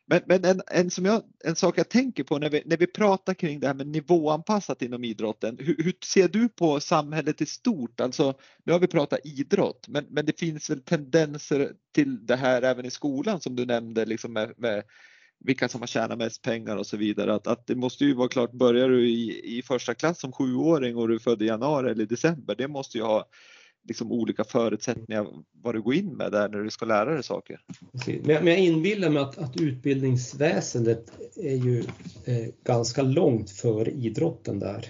S1: Men, men en, en, som jag, en sak jag tänker på när vi, när vi pratar kring det här med nivåanpassat inom idrotten. Hur, hur ser du på samhället i stort? Alltså, nu har vi pratat idrott, men, men det finns väl tendenser till det här även i skolan som du nämnde liksom med, med vilka som har tjänat mest pengar och så vidare. Att, att det måste ju vara klart, börjar du i, i första klass som sjuåring och du är född i januari eller december, det måste ju ha liksom olika förutsättningar vad du går in med där när du ska lära dig saker.
S2: Men jag inbillar mig att, att utbildningsväsendet är ju eh, ganska långt före idrotten där.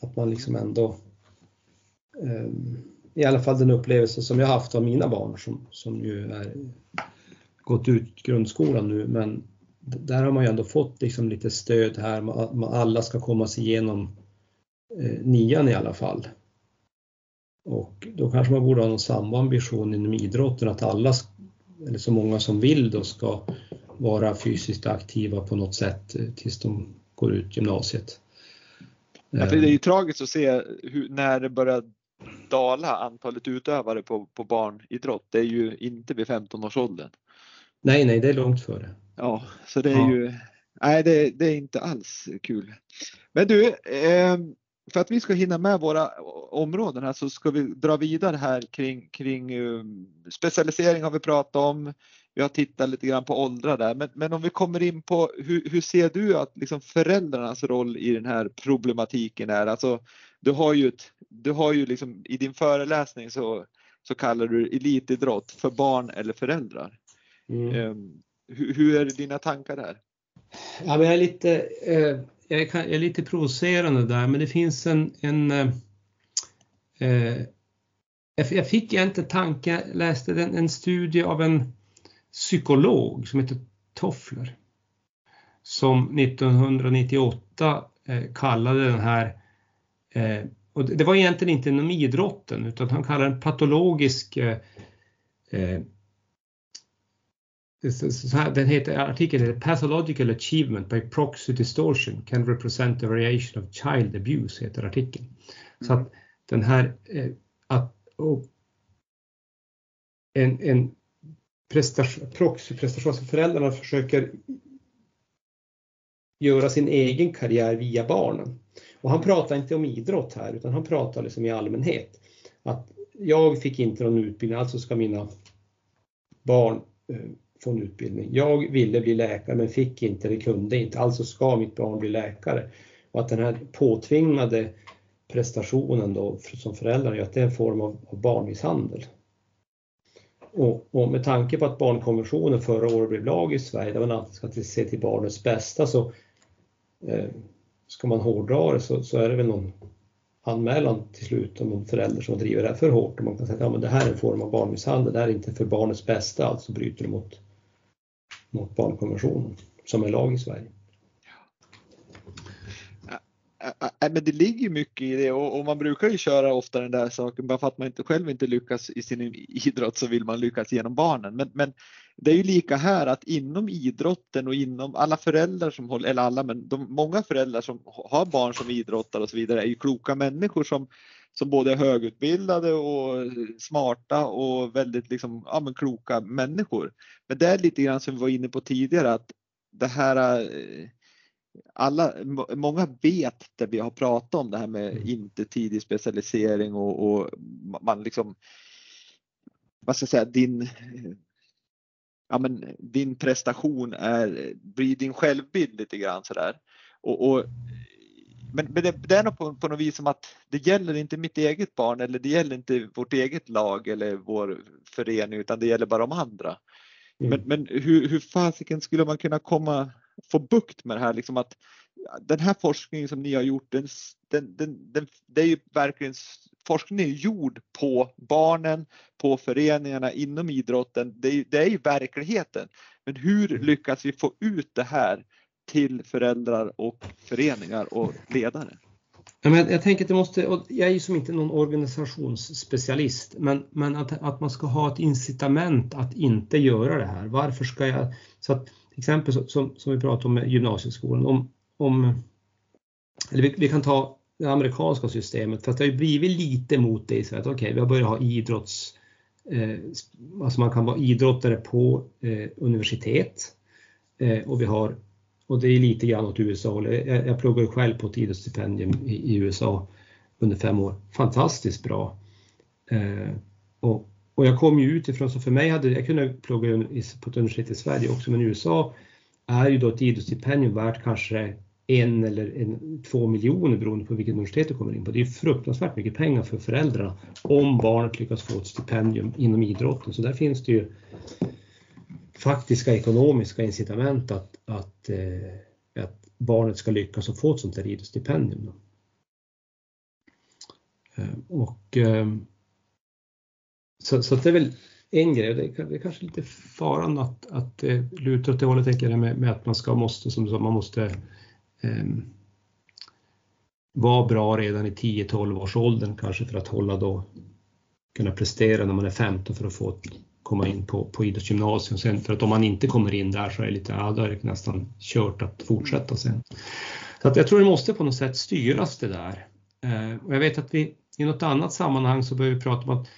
S2: Att man liksom ändå eh, i alla fall den upplevelse som jag haft av mina barn som, som ju är gått ut grundskolan nu men där har man ju ändå fått liksom lite stöd här, alla ska komma sig igenom eh, nian i alla fall. Och då kanske man borde ha någon samma ambition inom idrotten att alla, eller så många som vill då ska vara fysiskt aktiva på något sätt eh, tills de går ut gymnasiet.
S1: Ja, för det är ju tragiskt att se hur, när det börjar dala antalet utövare på, på barnidrott. Det är ju inte vid 15 års åldern.
S2: Nej, nej, det är långt före.
S1: Ja, så det är ja. ju, nej det, det, är inte alls kul. Men du, eh, för att vi ska hinna med våra områden här så ska vi dra vidare här kring, kring uh, specialisering har vi pratat om. Vi har tittat lite grann på åldrar där, men, men om vi kommer in på hur, hur ser du att liksom föräldrarnas roll i den här problematiken är? Alltså, du har ju, ett, du har ju liksom, i din föreläsning så, så kallar du elitidrott för barn eller föräldrar. Mm. Hur, hur, är dina tankar där?
S2: Ja, men jag, är lite, eh, jag, är, jag, är, lite provocerande där, men det finns en, en eh, eh jag fick egentligen tanke, jag läste en, en studie av en psykolog som heter Toffler som 1998 eh, kallade den här, eh, och det var egentligen inte inom idrotten utan han kallade den patologisk eh, eh här, den heter, artikeln heter Pathological Achievement by Proxy Distortion can represent the variation of child abuse, heter artikeln. Mm. Så att den här, eh, att, en, en prestation, proxyprestation, alltså föräldrarna försöker göra sin egen karriär via barnen. Och han pratar inte om idrott här utan han pratar liksom i allmänhet. Att jag fick inte någon utbildning, alltså ska mina barn eh, få en utbildning. Jag ville bli läkare men fick inte, det kunde inte, alltså ska mitt barn bli läkare. Och att den här påtvingade prestationen då som föräldrar gör, att det är en form av, av barnmisshandel. Och, och, med tanke på att barnkonventionen förra året blev lag i Sverige, där man alltid ska se till barnets bästa, så eh, ska man hårdra det så, så, är det väl någon anmälan till slut om en förälder som driver det här för hårt och man kan säga att ja, men det här är en form av barnmisshandel, det här är inte för barnets bästa, alltså bryter det mot, mot barnkonventionen som är lag i Sverige.
S1: men det ligger mycket i det och, man brukar ju köra ofta den där saken bara för att man inte själv inte lyckas i sin idrott så vill man lyckas genom barnen. Men, men det är ju lika här att inom idrotten och inom alla föräldrar som håller, eller alla, men de, många föräldrar som har barn som idrottar och så vidare är ju kloka människor som, som både är högutbildade och smarta och väldigt liksom, ja, men kloka människor. Men det är lite grann som vi var inne på tidigare att det här eh, alla, många vet det vi har pratat om det här med mm. inte tidig specialisering och, och man liksom, vad ska jag säga, din ja, men din prestation är, blir din självbild lite grann sådär. Och, och, men, men det, det, är nog på, på något vis som att det gäller inte mitt eget barn eller det gäller inte vårt eget lag eller vår förening utan det gäller bara de andra. Mm. Men, men hur, hur fasiken skulle man kunna komma få bukt med det här liksom att den här forskningen som ni har gjort, den, den, den, den, det är ju verkligen forskningen är gjord på barnen, på föreningarna inom idrotten. Det är, det är ju verkligheten. Men hur mm. lyckas vi få ut det här till föräldrar och föreningar och ledare?
S2: Ja, men jag tänker att det måste, jag är ju som inte någon organisationsspecialist, men, men att, att man ska ha ett incitament att inte göra det här. Varför ska jag, så att till exempel som, som vi pratade om med gymnasieskolan, om, om eller vi, vi, kan ta det amerikanska systemet, fast det har ju blivit lite mot det i Sverige. Okej, okay, vi har börjat ha idrotts, eh, alltså man kan vara idrottare på eh, universitet eh, och vi har, och det är lite grann åt USA, jag, jag pluggar själv på ett idrottsstipendium i, i USA under fem år, fantastiskt bra. Eh, och, och jag kom ju utifrån, så för mig hade jag kunde plugga på ett universitet i Sverige också, men i USA är ju då ett idrottsstipendium värt kanske en eller en, två miljoner beroende på vilket universitet du kommer in på. Det är fruktansvärt mycket pengar för föräldrarna om barnet lyckas få ett stipendium inom idrotten. Så där finns det ju faktiska ekonomiska incitament att, att, eh, att barnet ska lyckas och få ett sånt där idrottsstipendium. Eh, och, eh, så, så det är väl en grej, det är, det är kanske lite faran att, att eh, det lutar åt det hållet, tänker jag, med, med att man ska måste, som man måste eh, vara bra redan i 10-12 års åldern kanske för att hålla då kunna prestera när man är 15 för att få ett komma in på, på idrottsgymnasium sen. För att om man inte kommer in där så är det lite, ja, då är det nästan kört att fortsätta sen. Så att jag tror det måste på något sätt styras det där. Eh, och jag vet att vi i något annat sammanhang så behöver vi prata om att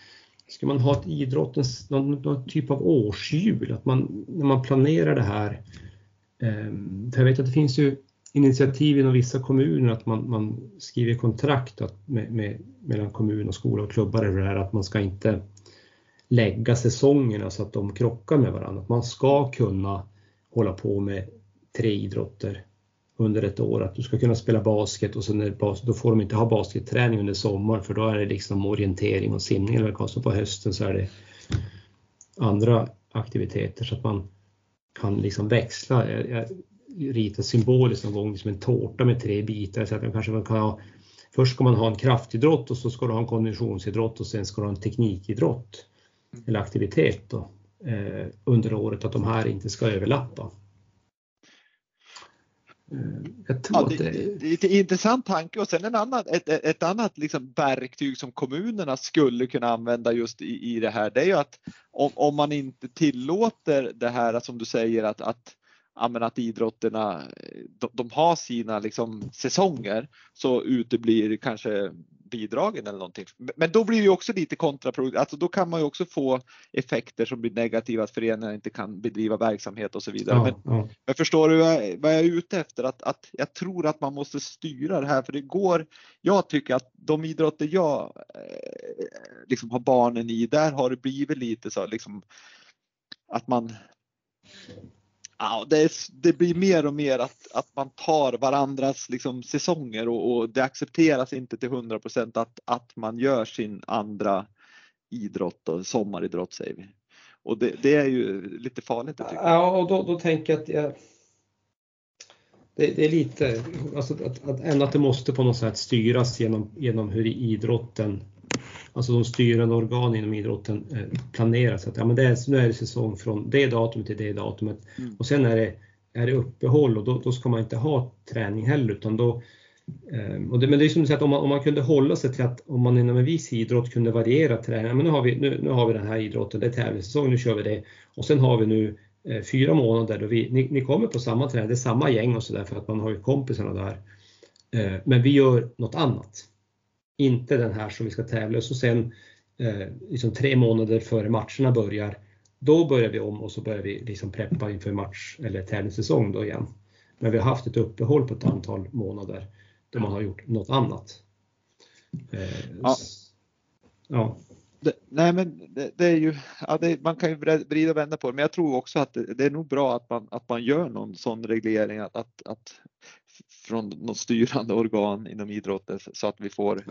S2: ska man ha ett idrottens, någon, någon typ av årshjul, att man när man planerar det här. Eh, för jag vet att det finns ju initiativ inom vissa kommuner att man, man skriver kontrakt att med, med, mellan kommun och skola och klubbar det här att man ska inte lägga säsongerna så att de krockar med varandra. man ska kunna hålla på med tre idrotter under ett år. Att du ska kunna spela basket och sen bas, då får de inte ha basketträning under sommaren för då är det liksom orientering och simning eller vad på hösten så är det andra aktiviteter så att man kan liksom växla. Jag, jag ritar symboliskt någon gång som en tårta med tre bitar så att man kanske kan ha Först ska man ha en kraftidrott och så ska du ha en konditionsidrott och sen ska du ha en teknikidrott eller aktivitet då, eh, under året, att de här inte ska överlappa.
S1: Tror ja, det, det... det är en intressant tanke och sen en annan, ett, ett annat liksom verktyg som kommunerna skulle kunna använda just i, i det här det är ju att om, om man inte tillåter det här som du säger att, att att idrotterna de, de har sina liksom säsonger så uteblir kanske bidragen eller någonting. Men då blir det också lite kontraproduktivt. Alltså då kan man ju också få effekter som blir negativa, att föreningar inte kan bedriva verksamhet och så vidare. Ja, men, ja. men, förstår du vad jag är ute efter? Att, att jag tror att man måste styra det här för det går. Jag tycker att de idrotter jag eh, liksom har barnen i, där har det blivit lite så liksom att man Ja, det, är, det, blir mer och mer att, att man tar varandras liksom, säsonger och, och det accepteras inte till 100 procent att, att man gör sin andra idrott och sommaridrott säger vi. Och det, det är ju lite farligt. Jag
S2: Ja, och då, då tänker jag att jag, det, det, är lite, alltså att, att, att, att det måste på något sätt styras genom, genom hur idrotten alltså de styrande organen inom idrotten eh, planerar så att ja, men det är, nu är det säsong från det datumet till det datumet mm. och sen är det, är det uppehåll och då, då ska man inte ha träning heller utan då eh, och det, men det är som du säger att om man, om man kunde hålla sig till att om man inom en viss idrott kunde variera träningen, men nu har vi, nu, nu har vi den här idrotten, det är tävlingssäsong, nu kör vi det och sen har vi nu eh, fyra månader då vi, ni, ni kommer på samma träning, det är samma gäng och sådär för att man har ju kompisarna där. Eh, men vi gör något annat inte den här som vi ska tävla och så sen eh, liksom tre månader före matcherna börjar, då börjar vi om och så börjar vi liksom preppa inför match eller tävlingssäsong då igen. Men vi har haft ett uppehåll på ett antal månader då man har gjort något annat. Eh, ja.
S1: ja. Det, nej men det, det är ju, ja, det, man kan ju vrida och vända på det, men jag tror också att det, är nog bra att man, att man gör någon sån reglering att, att, att från något styrande organ inom idrotten så att vi får.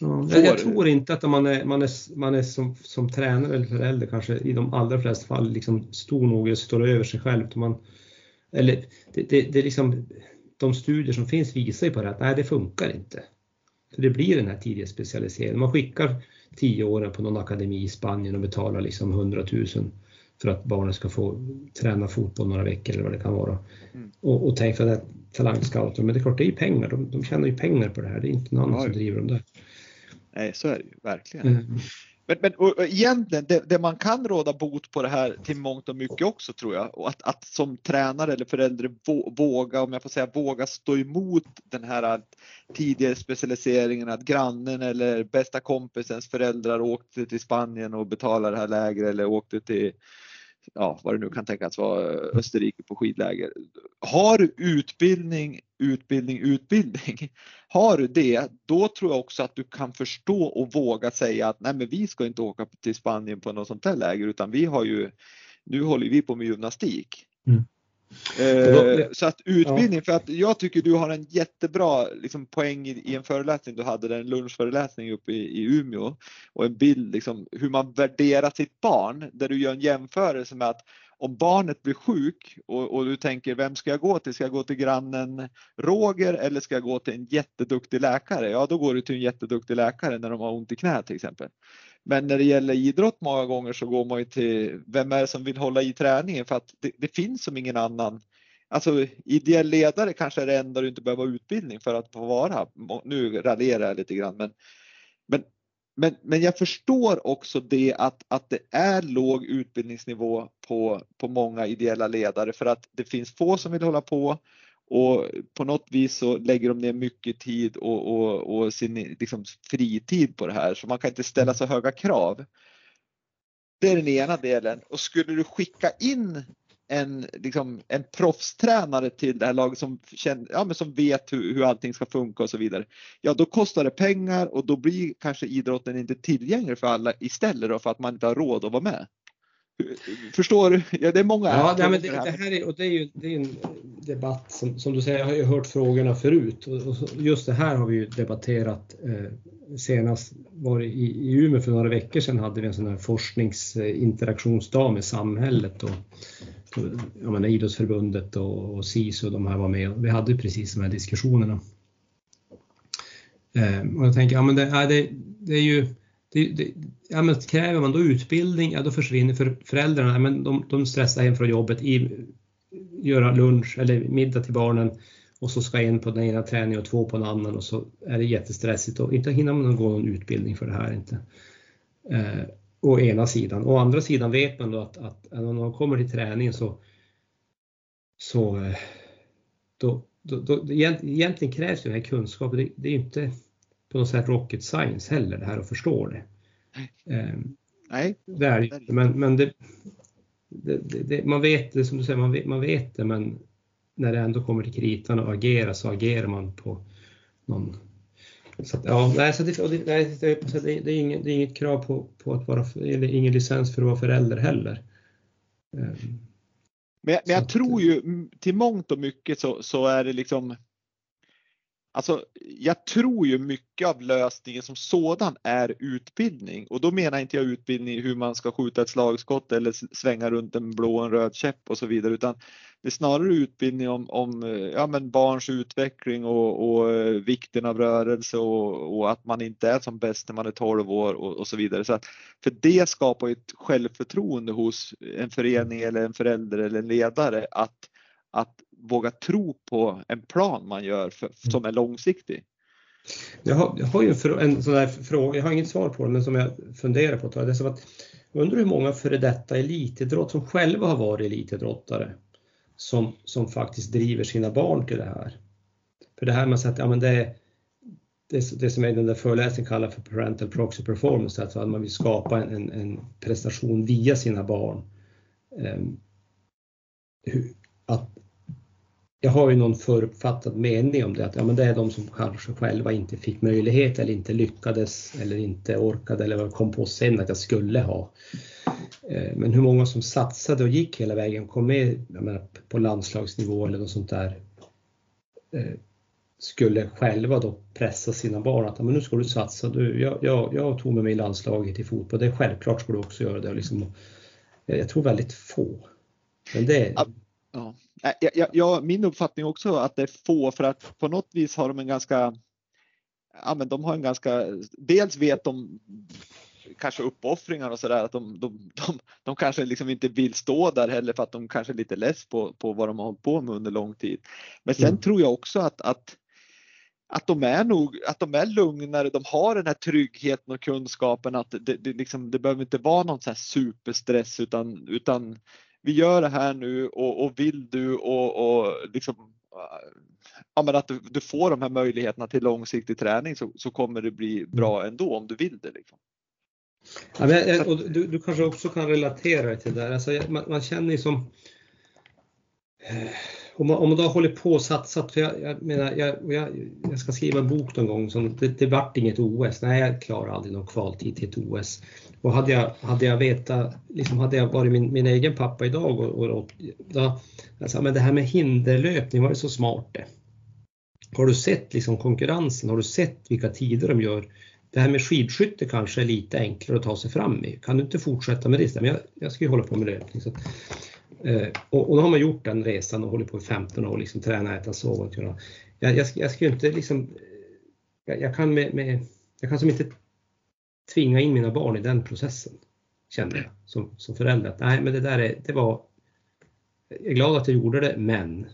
S2: Ja, får... Jag tror inte att man är, man är, man är som, som tränare eller förälder kanske i de allra flesta fall liksom stor nog eller står över sig själv. Man, eller det, det, det är liksom, de studier som finns visar ju på det att nej, det funkar inte. För det blir den här tidiga specialiseringen. Man skickar tioåringar på någon akademi i Spanien och betalar liksom 100 000 för att barnen ska få träna fotboll några veckor eller vad det kan vara. Mm. Och, och tänk för att talangscouter, men det är klart det är ju pengar, de, de tjänar ju pengar på det här, det är inte någon annan som driver dem där.
S1: Nej, så är det ju verkligen. Mm. Men, men och, och egentligen, det, det, man kan råda bot på det här till mångt och mycket också tror jag, och att, att som tränare eller förälder våga, om jag får säga våga stå emot den här tidigare specialiseringen, att grannen eller bästa kompisens föräldrar åkte till Spanien och betalade det här lägret eller åkte till ja, vad det nu kan tänkas vara, Österrike på skidläger. Har du utbildning, utbildning, utbildning, har du det, då tror jag också att du kan förstå och våga säga att nej men vi ska inte åka till Spanien på något sånt här läger utan vi har ju, nu håller vi på med gymnastik. Mm. Eh, så att utbildning, ja. för att jag tycker du har en jättebra liksom, poäng i, i en föreläsning du hade, en lunchföreläsning uppe i, i Umeå och en bild liksom hur man värderar sitt barn där du gör en jämförelse med att om barnet blir sjuk och, och, du tänker vem ska jag gå till? Ska jag gå till grannen Roger eller ska jag gå till en jätteduktig läkare? Ja, då går du till en jätteduktig läkare när de har ont i knät till exempel. Men när det gäller idrott många gånger så går man ju till vem är det som vill hålla i träningen för att det, det finns som ingen annan. Alltså ideell ledare kanske är det enda du inte behöver utbildning för att få vara. Nu raljerar jag lite grann men, men, men, men jag förstår också det att, att det är låg utbildningsnivå på, på många ideella ledare för att det finns få som vill hålla på och på något vis så lägger de ner mycket tid och, och, och sin liksom, fritid på det här så man kan inte ställa så höga krav. Det är den ena delen och skulle du skicka in en, liksom, en proffstränare till det här laget som, känner, ja, men som vet hur, hur allting ska funka och så vidare. Ja, då kostar det pengar och då blir kanske idrotten inte tillgänglig för alla istället då för att man inte har råd att vara med. Förstår du? Ja, det är många.
S2: Ja, nej, men det, det, här är, och det är ju det är en debatt som, som du säger, jag har ju hört frågorna förut och, och just det här har vi ju debatterat eh, senast var i, i Umeå för några veckor sedan hade vi en sån här forskningsinteraktionsdag med samhället och, jag menar, idrottsförbundet och, och SISU och de här var med. Vi hade precis de här diskussionerna. Eh, och jag tänker, ja men det, är, det, det är ju det, det, ja, men kräver man då utbildning, ja då försvinner för föräldrarna, ja, men de, de stressar hem från jobbet, i, göra lunch eller middag till barnen och så ska en på den ena träningen och två på den andra och så är det jättestressigt och inte hinner man gå någon utbildning för det här inte. Eh, å ena sidan. Å andra sidan vet man då att, att när man kommer till träningen så, så eh, då, då, då, egentligen krävs ju den här kunskapen. Det, det är inte på något sätt rocket science heller det här att förstå det.
S1: Eh, Nej.
S2: Det är men, men det, det, det, man vet det som du säger, man vet, man vet det men när det ändå kommer till kritan och agera så agerar man på någon så att, ja, nej, så det, det, nej, det, det, är inget, det är inget krav på, på att vara, eller ingen licens för att vara förälder heller.
S1: Men, men jag tror ju till mångt och mycket så, så är det liksom Alltså, jag tror ju mycket av lösningen som sådan är utbildning och då menar inte jag utbildning i hur man ska skjuta ett slagskott eller svänga runt en blå och en röd käpp och så vidare utan det är snarare utbildning om, om eh, ja, men barns utveckling och, och eh, vikten av rörelse och, och, att man inte är som bäst när man är 12 år och, och så vidare. Så att, för det skapar ett självförtroende hos en förening eller en förälder eller en ledare att, att våga tro på en plan man gör för, mm. som är långsiktig.
S2: Jag har, jag har ju en, en sån där fråga, jag har inget svar på det, men som jag funderar på. Det är som att, jag undrar hur många före detta elitidrott som själva har varit elitidrottare som, som faktiskt driver sina barn till det här. För det här med att ja, men det, det, det som är den där föreläsningen kallar för parental proxy performance, alltså att man vill skapa en, en prestation via sina barn. Um, att jag har ju någon förutfattad mening om det, att ja, men det är de som kanske själva inte fick möjlighet eller inte lyckades eller inte orkade eller kom på sen att jag skulle ha. Eh, men hur många som satsade och gick hela vägen, kom med menar, på landslagsnivå eller något sånt där, eh, skulle själva då pressa sina barn att men nu ska du satsa, du, jag, jag, jag tog med mig landslaget i fotboll, det är självklart ska du också göra det. Liksom, jag tror väldigt få. Men det,
S1: Ja. Jag, jag, min uppfattning också att det är få för att på något vis har de en ganska, ja men de har en ganska, dels vet de kanske uppoffringar och sådär att de, de, de, de kanske liksom inte vill stå där heller för att de kanske är lite less på, på vad de har hållit på med under lång tid. Men sen mm. tror jag också att, att att de är nog, att de är lugnare, de har den här tryggheten och kunskapen att det, det, liksom, det behöver inte vara någon så superstress utan, utan vi gör det här nu och, och vill du och, och liksom, ja, men att du, du, får de här möjligheterna till långsiktig träning så, så kommer det bli bra mm. ändå om du vill det. Liksom.
S2: Ja, men, och du, du kanske också kan relatera till det där. Alltså, man, man känner ju som eh, om man, om man då håller på och satsat, för jag, jag menar, jag, jag, jag, ska skriva en bok någon gång, som, det, det vart inget OS. Nej, jag klarar aldrig någon kvaltid till ett OS. Och hade jag, hade jag vetat, liksom hade jag varit min, min egen pappa idag och, och, och då, alltså, men det här med hinderlöpning, var det så smart det? Har du sett liksom konkurrensen? Har du sett vilka tider de gör? Det här med skidskytte kanske är lite enklare att ta sig fram i. Kan du inte fortsätta med det? Men jag, jag ska ju hålla på med löpning. Så och, och då har man gjort den resan och hållit på i 15 år, liksom träna, äta, sova. Jag, jag, jag ska inte liksom, jag, jag kan med, med, jag kan som inte tvinga in mina barn i den processen, kände jag som, som förälder. Att, nej, men det där är, det var, jag är glad att jag gjorde det, men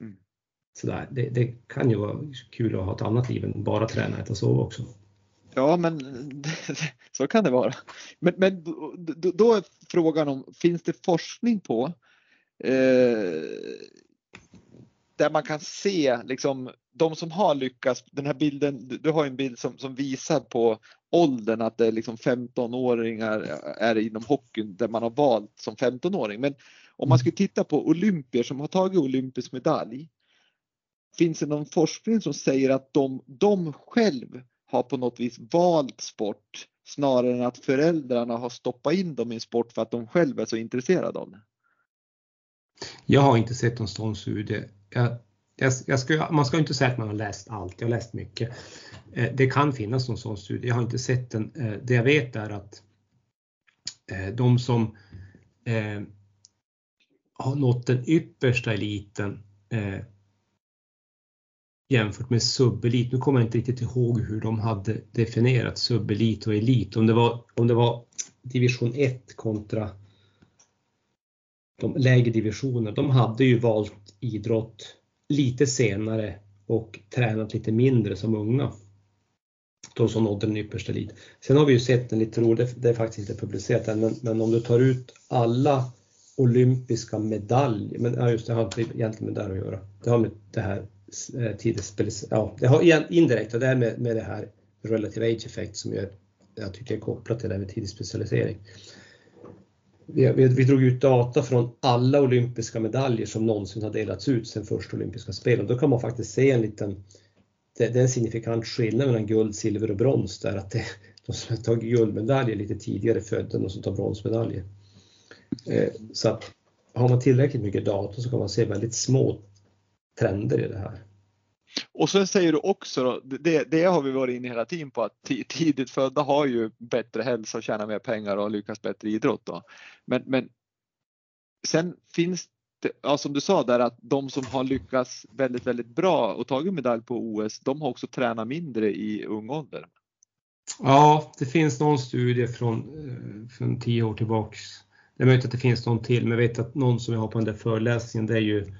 S2: mm. sådär, det, det kan ju vara kul att ha ett annat liv än bara träna, äta, sova också.
S1: Ja, men så kan det vara. Men, men då, är frågan om, finns det forskning på eh, där man kan se liksom de som har lyckats, den här bilden, du har en bild som, som visar på åldern att det är liksom 15-åringar är inom hockeyn där man har valt som 15-åring. Men om man skulle titta på olympier som har tagit olympisk medalj. Finns det någon forskning som säger att de, de själv har på något vis valt sport snarare än att föräldrarna har stoppat in dem i en sport för att de själva är så intresserade av det.
S2: Jag har inte sett någon sån studie. Jag, jag, jag ska, man ska inte säga att man har läst allt, jag har läst mycket. Eh, det kan finnas någon sån studie, jag har inte sett den. Eh, det jag vet är att eh, de som har nått den yppersta eliten jämfört med subelit. Nu kommer jag inte riktigt ihåg hur de hade definierat subelit och elit. Om det var, om det var division 1 kontra de lägre divisionerna. De hade ju valt idrott lite senare och tränat lite mindre som unga. De som nådde den yppersta elit. Sen har vi ju sett en lite rolig, det är faktiskt inte publicerat än, men, men om du tar ut alla olympiska medaljer, men ja, just det har inte egentligen med det här att göra. Det har med det här Eh, tidigt, ja, det har indirekt och det är med, med det här relative age effect som jag, jag tycker är kopplat till det här med tidig specialisering. Vi, vi, vi, drog ut data från alla olympiska medaljer som någonsin har delats ut sedan första olympiska spelen. Då kan man faktiskt se en liten, det, det är en signifikant skillnad mellan guld, silver och brons där att det, de som har tagit guldmedaljer lite tidigare födda än de som tar bronsmedaljer. Eh, så att har man tillräckligt mycket data så kan man se väldigt små trender i det här.
S1: Och sen säger du också, då, det, det har vi varit inne hela tiden på, att tidigt födda har ju bättre hälsa och tjänar mer pengar och lyckas bättre i idrott. Då. Men, men sen finns det, ja, som du sa där, att de som har lyckats väldigt, väldigt bra och tagit medalj på OS, de har också tränat mindre i ung ålder.
S2: Ja, det finns någon studie från, eh, från tio år tillbaks. Det är möjligt att det finns någon till, men jag vet att någon som jag har på den där föreläsningen, det är ju,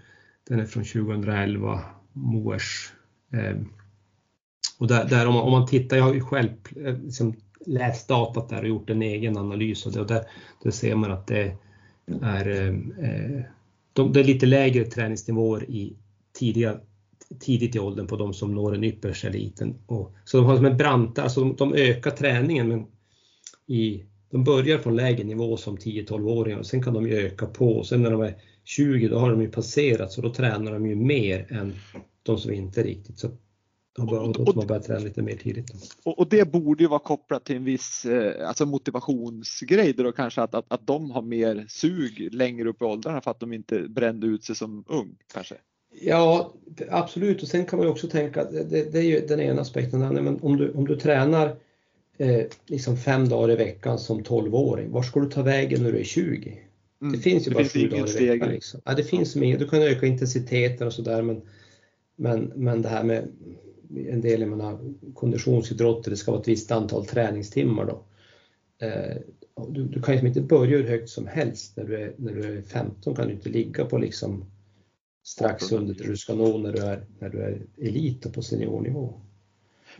S2: den är från 2011 Moers. Ehm, och där, där om, man, om, man, tittar, jag har ju själv eh, liksom läst datat där och gjort en egen analys och, det, och där, där ser man att det är, ehm, eh, de, det är lite lägre träningsnivåer i tidiga, tidigt i åldern på de som når den yppersta eliten. Och, så de har som en branta, alltså de, de ökar träningen men i, de börjar från lägre nivå som 10-12-åringar och sen kan de ju öka på och sen när de är 20 då har de ju passerat så då tränar de ju mer än de som inte riktigt så de bör, och, och, börja träna lite mer tidigt.
S1: Och, och, det borde ju vara kopplat till en viss eh, alltså motivationsgrej då kanske att, att, att de har mer sug längre upp i åldrarna för att de inte brände ut sig som ung kanske?
S2: Ja absolut och sen kan man ju också tänka, det, det är ju den ena aspekten, men om du, om du tränar eh, liksom fem dagar i veckan som 12-åring, var ska du ta vägen när du är 20? Mm. Det finns ju det bara finns dagar veckan. Liksom. Ja, det finns mer. Du kan öka intensiteten och sådär men, men, men det här med en del menar, konditionsidrotter, det ska vara ett visst antal träningstimmar då. Eh, du, du, kan ju inte börja hur högt som helst när du är, när du är 15 kan du inte ligga på liksom strax under det du ska nå när du är, när du är elit och på seniornivå.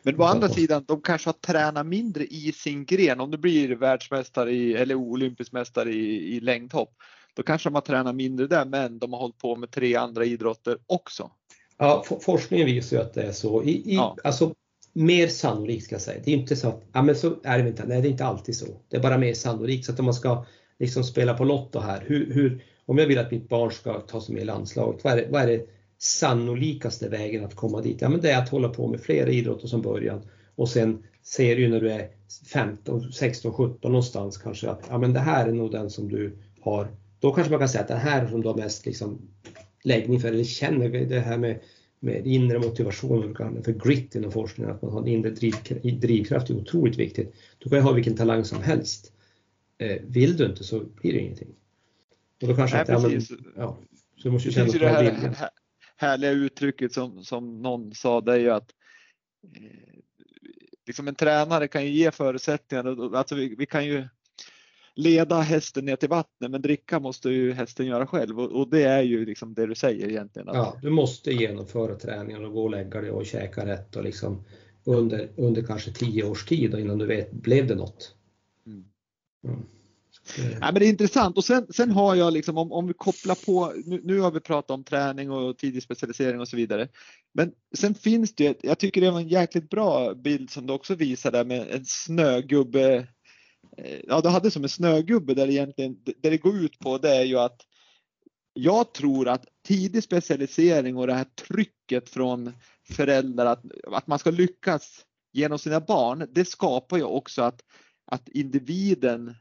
S1: Men å andra sidan, de kanske har tränat mindre i sin gren. Om du blir världsmästare i, eller olympisk mästare i, i längdhopp, då kanske de har tränat mindre där, men de har hållit på med tre andra idrotter också.
S2: Ja, forskningen visar ju att det är så. I, i, ja. Alltså, mer sannolikt ska jag säga. Det är inte så att, ja men så är det inte, nej det är inte alltid så. Det är bara mer sannolikt. Så att om man ska liksom spela på Lotto här, hur, hur, om jag vill att mitt barn ska ta sig med i landslaget, vad är, det, vad är det sannolikaste vägen att komma dit? Ja, men det är att hålla på med flera idrotter som början och sen ser du när du är 15, 16, 17 någonstans kanske att ja, men det här är nog den som du har. Då kanske man kan säga att den här som du har mest liksom läggning för eller känner det här med, med inre motivation, för grit inom forskningen, att man har en inre drivkraft är otroligt viktigt. Du kan ju ha vilken talang som helst. Eh, vill du inte så blir det ingenting. Och då kanske Nej, att, ja, men, ja, så du måste ju känna att du har viljan
S1: härliga uttrycket som, som någon sa, det är ju att eh, liksom en tränare kan ju ge förutsättningar. Alltså vi, vi, kan ju leda hästen ner till vattnet men dricka måste ju hästen göra själv och, och det är ju liksom det du säger egentligen.
S2: Ja, du måste genomföra träningen och gå och lägga dig och käka rätt och liksom under, under kanske tio års tid innan du vet, blev det något? Mm.
S1: Mm. Mm. Nej, men det är intressant och sen, sen har jag liksom om, om vi kopplar på, nu, nu, har vi pratat om träning och tidig specialisering och så vidare. Men sen finns det, jag tycker det var en jäkligt bra bild som du också visade med en snögubbe. Eh, ja, du hade som en snögubbe där egentligen, det det går ut på det är ju att jag tror att tidig specialisering och det här trycket från föräldrar att, att man ska lyckas genom sina barn, det skapar ju också att, att individen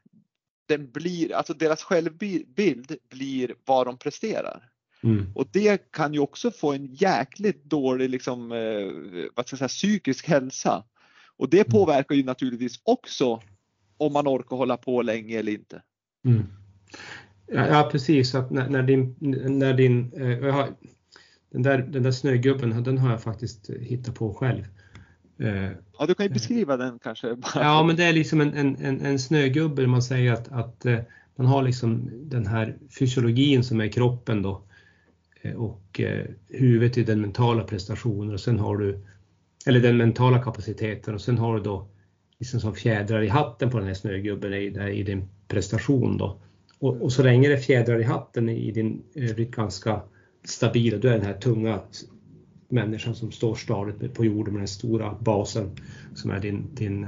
S1: den blir, alltså deras självbild blir vad de presterar. Mm. Och det kan ju också få en jäkligt dålig liksom, eh, vad ska jag säga, psykisk hälsa. Och det mm. påverkar ju naturligtvis också om man orkar hålla på länge eller inte. Mm.
S2: Ja, ja, precis, att när, när din, när din eh, den, där, den där snögubben, den har jag faktiskt hittat på själv.
S1: Eh, ja, du kan ju beskriva den kanske.
S2: Ja, men det är liksom en, en, en snögubbe. Man säger att, att eh, man har liksom den här fysiologin som är kroppen då. och huvudet i den mentala prestationen och sen har du, eller den mentala kapaciteten och sen har du då liksom som fjädrar i hatten på den här snögubben i, i din prestation då. Och, och, så länge det är fjädrar i hatten i din övrigt ganska stabila, du är den här tunga människan som står stadigt på jorden med den stora basen som är din, din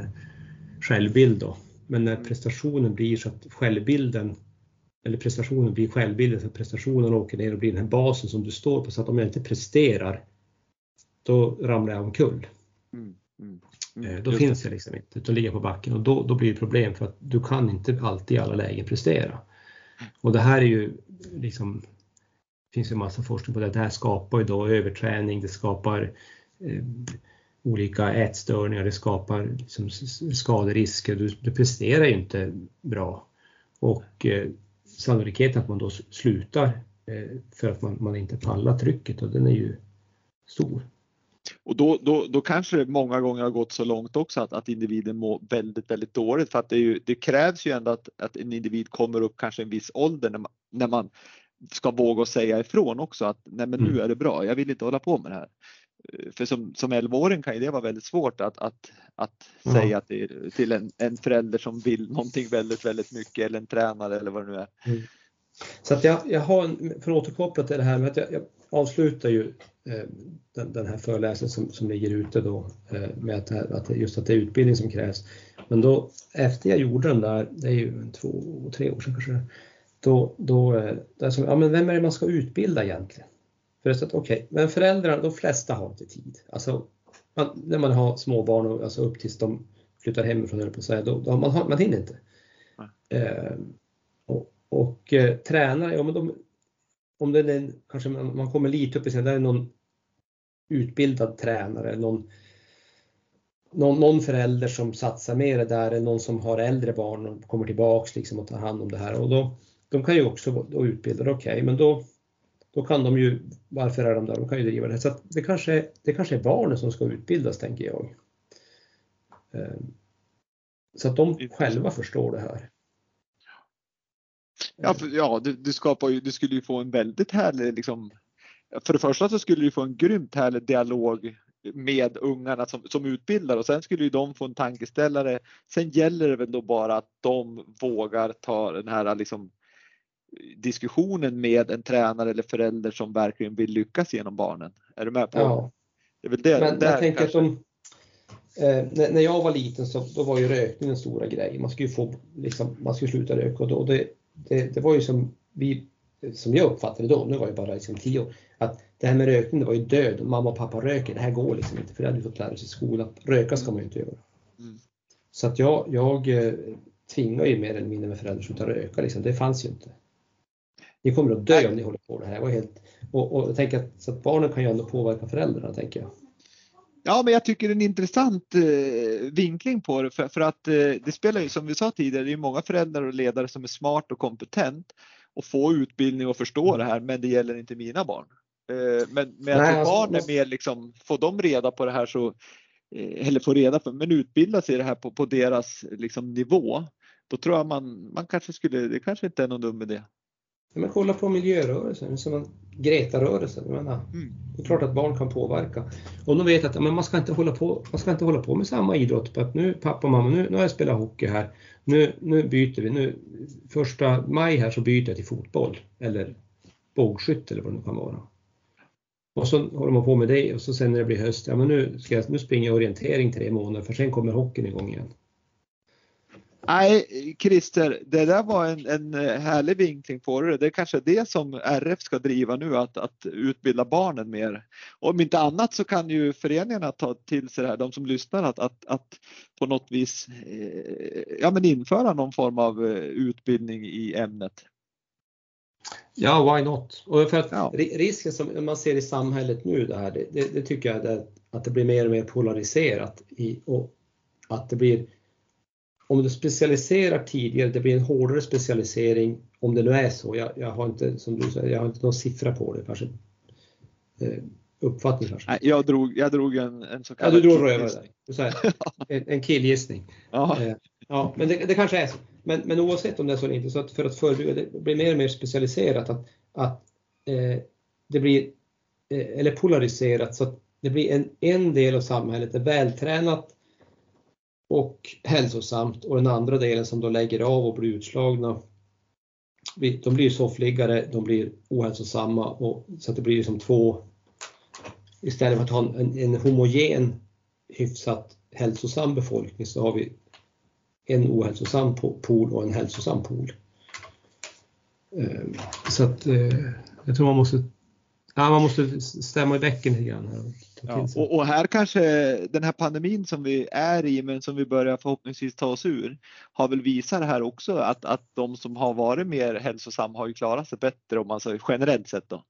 S2: självbild då. Men när prestationen blir så att självbilden eller prestationen blir självbilden så att prestationen åker ner och blir den här basen som du står på så att om jag inte presterar då ramlar jag omkull. Mm, mm, mm, eh, då finns det. jag liksom inte utan ligger på backen och då, då blir det problem för att du kan inte alltid i alla lägen prestera. Och det här är ju liksom finns ju massa forskning på det. Det här skapar ju då överträning, det skapar eh, olika ätstörningar, det skapar liksom skaderisker. Du, du presterar ju inte bra. Och eh, sannolikheten att man då slutar eh, för att man, man inte pallar trycket och den är ju stor.
S1: Och då, då, då kanske det många gånger har gått så långt också att, att individen mår väldigt, väldigt dåligt för att det, ju, det krävs ju ändå att, att en individ kommer upp kanske en viss ålder när man, när man ska våga säga ifrån också att nej men nu mm. är det bra, jag vill inte hålla på med det här. För som, som 11-åring kan det vara väldigt svårt att, att, att mm. säga till, till en, en förälder som vill någonting väldigt, väldigt mycket eller en tränare eller vad det nu är. Mm.
S2: Så att jag, jag har, en, för att återkoppla till det här med att jag, jag avslutar ju eh, den, den, här föreläsningen som, som ligger ute då eh, med att, att just att det är utbildning som krävs. Men då efter jag gjorde den där, det är ju två, tre år sedan kanske, då, då eh, som, ja, men vem är det man ska utbilda egentligen? För att okej, okay, men föräldrarna, de flesta har inte tid. Alltså man, när man har småbarn och alltså upp tills de flyttar hemifrån, eller på att säga, då, då man, har, man hinner inte. Eh, och, och eh, tränare, ja men de, om det är en, kanske man, man kommer lite upp i sig, där är någon utbildad tränare, någon, någon, någon förälder som satsar mer där, eller någon som har äldre barn och kommer tillbaks liksom och tar hand om det här. Och då, de kan ju också vara utbildade, okej, okay, men då, då kan de ju, varför är de där? De kan ju driva det. Så det, kanske, det kanske är barnen som ska utbildas, tänker jag. Ehm, så att de själva förstår det här.
S1: Ja, för, ja du, du, skapar ju, du skulle ju få en väldigt härlig, liksom, för det första så skulle du få en grymt härlig dialog med ungarna som, som utbildar och sen skulle ju de få en tankeställare. Sen gäller det väl då bara att de vågar ta den här liksom diskussionen med en tränare eller förälder som verkligen vill lyckas genom barnen. Är du med på?
S2: Ja. Det är väl det, Men jag tänker kanske... att de, eh, när jag var liten så då var ju rökning en stora grej. Man skulle få, liksom, man skulle sluta röka och, då, och det, det, det, var ju som vi, som jag uppfattade då, nu var jag bara liksom tio år, att det här med rökning det var ju död. Mamma och pappa röker, det här går liksom inte för det hade vi fått lära oss i skolan. Röka ska man ju inte göra. Mm. Så att jag, jag eh, tvingar ju mer eller mindre med föräldrar att sluta röka. Liksom. Det fanns ju inte. Ni kommer att dö om ni håller på det här. Det helt, och, och jag tänker att, så att barnen kan ju ändå påverka föräldrarna, tänker jag.
S1: Ja, men jag tycker det är en intressant eh, vinkling på det för, för att eh, det spelar ju som vi sa tidigare, det är många föräldrar och ledare som är smart och kompetent och får utbildning och förstår det här, men det gäller inte mina barn. Eh, men men Nej, alltså, barn är mer liksom, får de reda på det här så, eh, eller får reda på, men utbilda sig i det här på, på deras liksom, nivå, då tror jag man, man kanske skulle, det kanske inte är någon dum idé.
S2: Men kolla på miljörörelsen, som Greta-rörelsen. Mm. Det är klart att barn kan påverka. Och de vet att men man, ska inte hålla på, man ska inte hålla på med samma idrott. På att nu pappa och mamma, nu, nu har jag spelat hockey här. Nu, nu byter vi. Nu, första maj här så byter jag till fotboll eller bågskytt eller vad det nu kan vara. Och så håller man på med det och så sen när det blir höst, ja men nu, ska jag, nu springer jag orientering tre månader för sen kommer hockeyn igång igen.
S1: Nej, Christer, det där var en, en härlig vinkling på det. Det är kanske det som RF ska driva nu, att, att utbilda barnen mer. Om inte annat så kan ju föreningarna ta till sig det här, de som lyssnar, att, att, att på något vis eh, ja, men införa någon form av eh, utbildning i ämnet.
S2: Ja, why not? Och för att ja. risken som man ser i samhället nu, det, här, det, det, det tycker jag är att det blir mer och mer polariserat i, och att det blir om du specialiserar tidigare, det blir en hårdare specialisering om det nu är så. Jag, jag har inte, som du säger, jag har inte någon siffra på det kanske. Eh, uppfattning kanske.
S1: Nej, jag drog, jag drog en, en så
S2: kallad Ja, du drog rövare. En, en killgissning. Ja. Eh, ja, men det, det, kanske är så. Men, men oavsett om det är så eller inte, så att för att förebygga, det blir mer och mer specialiserat att, att eh, det blir eh, eller polariserat så att det blir en, en del av samhället är vältränat och hälsosamt och den andra delen som då lägger av och blir utslagna de blir soffliggare, de blir ohälsosamma och så att det blir som två istället för att ha en, en homogen hyfsat hälsosam befolkning så har vi en ohälsosam pool och en hälsosam pool. Ehm, så att eh, jag tror man måste, ja, man måste stämma i bäcken lite grann. Här
S1: ja, och, och, här kanske den här pandemin som vi är i men som vi börjar förhoppningsvis ta oss ur har väl visat det här också att, att de som har varit mer hälsosamma har ju klarat sig bättre om man säger generellt sett då.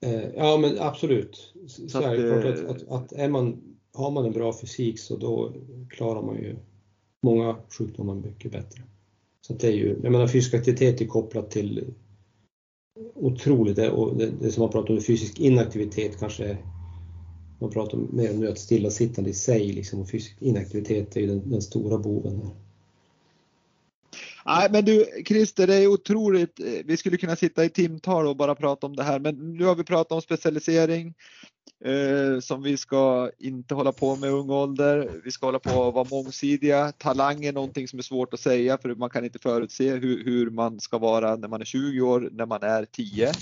S2: Eh, ja men absolut. Så, så att, att, eh, att, att, är man, har man en bra fysik så då klarar man ju många sjukdomar mycket bättre. Så det är ju, jag menar fysisk aktivitet är kopplat till otroligt, det, och det, det som man pratar om fysisk inaktivitet kanske man pratar mer om nu att stillasittande i sig liksom, och fysisk inaktivitet är ju den, den stora boven. Här.
S1: Nej, men du Christer, det är otroligt. Eh, vi skulle kunna sitta i timtal och bara prata om det här, men nu har vi pratat om specialisering eh, som vi ska inte hålla på med i ung ålder. Vi ska hålla på att vara mångsidiga. Talang är någonting som är svårt att säga för man kan inte förutse hur, hur man ska vara när man är 20 år, när man är 10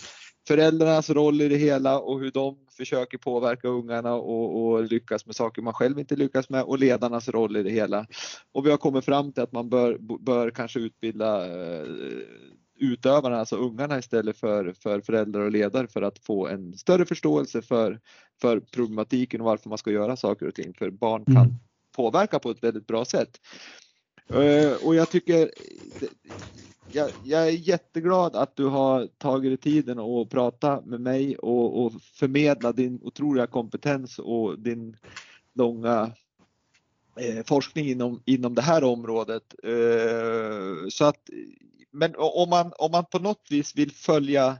S1: föräldrarnas roll i det hela och hur de försöker påverka ungarna och, och, lyckas med saker man själv inte lyckas med och ledarnas roll i det hela. Och vi har kommit fram till att man bör, bör kanske utbilda eh, utövarna, alltså ungarna istället för, för föräldrar och ledare för att få en större förståelse för, för problematiken och varför man ska göra saker och ting. För barn kan mm. påverka på ett väldigt bra sätt. Eh, och jag tycker jag, jag, är jätteglad att du har tagit dig tiden att prata med mig och, och förmedla din otroliga kompetens och din långa eh, forskning inom, inom det här området. Eh, så att, men om man, om man på något vis vill följa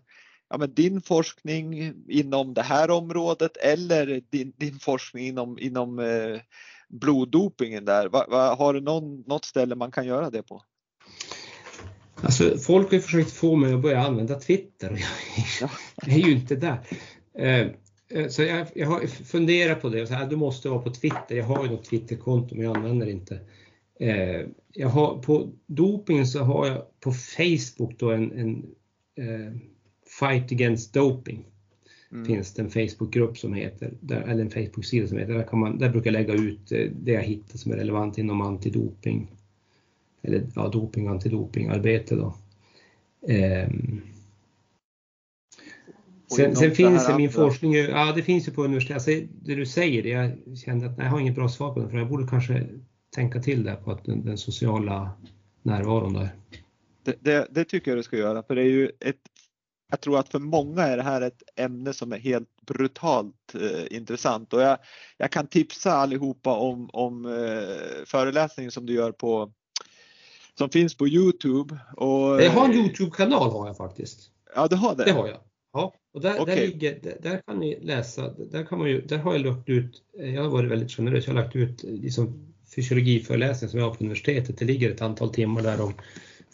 S1: ja, men din forskning inom det här området eller din, din forskning inom, inom eh, bloddopingen där, va, va, har du någon, något ställe man kan göra det på?
S2: Alltså, folk har försökt få mig att börja använda Twitter. Jag är ju inte där. Eh, eh, så jag, jag har funderat på det och sagt du måste vara på Twitter. Jag har ju något Twitterkonto men jag använder inte. Eh, jag har, på dopingen så har jag på Facebook då en, en Fight Against Doping. Mm. Finns det en Facebookgrupp som heter, där, eller en Facebook-sida som heter, där, kan man, där brukar jag lägga ut det jag hittar som är relevant inom antidoping eller ja, doping och antidopingarbete då. Um, sen, sen finns det min forskning, ja det finns ju på universitet, alltså, det du säger, jag kände att nej, jag har inget bra svar på det för jag borde kanske tänka till där på att den, den sociala närvaron där.
S1: Det, det, det, tycker jag du ska göra för det är ju ett jag tror att för många är det här ett ämne som är helt brutalt eh, intressant och jag, jag kan tipsa allihopa om, om eh, föreläsningen som du gör på som finns på Youtube. Och,
S2: jag har en Youtube-kanal har jag faktiskt.
S1: Ja, du har det?
S2: Det har jag. Ja, och där, okay. där, ligger, där, där, kan ni läsa, där, kan man ju, där har jag lagt ut, jag har varit väldigt generös, jag har lagt ut liksom fysiologiföreläsningar som jag har på universitetet. Det ligger ett antal timmar där om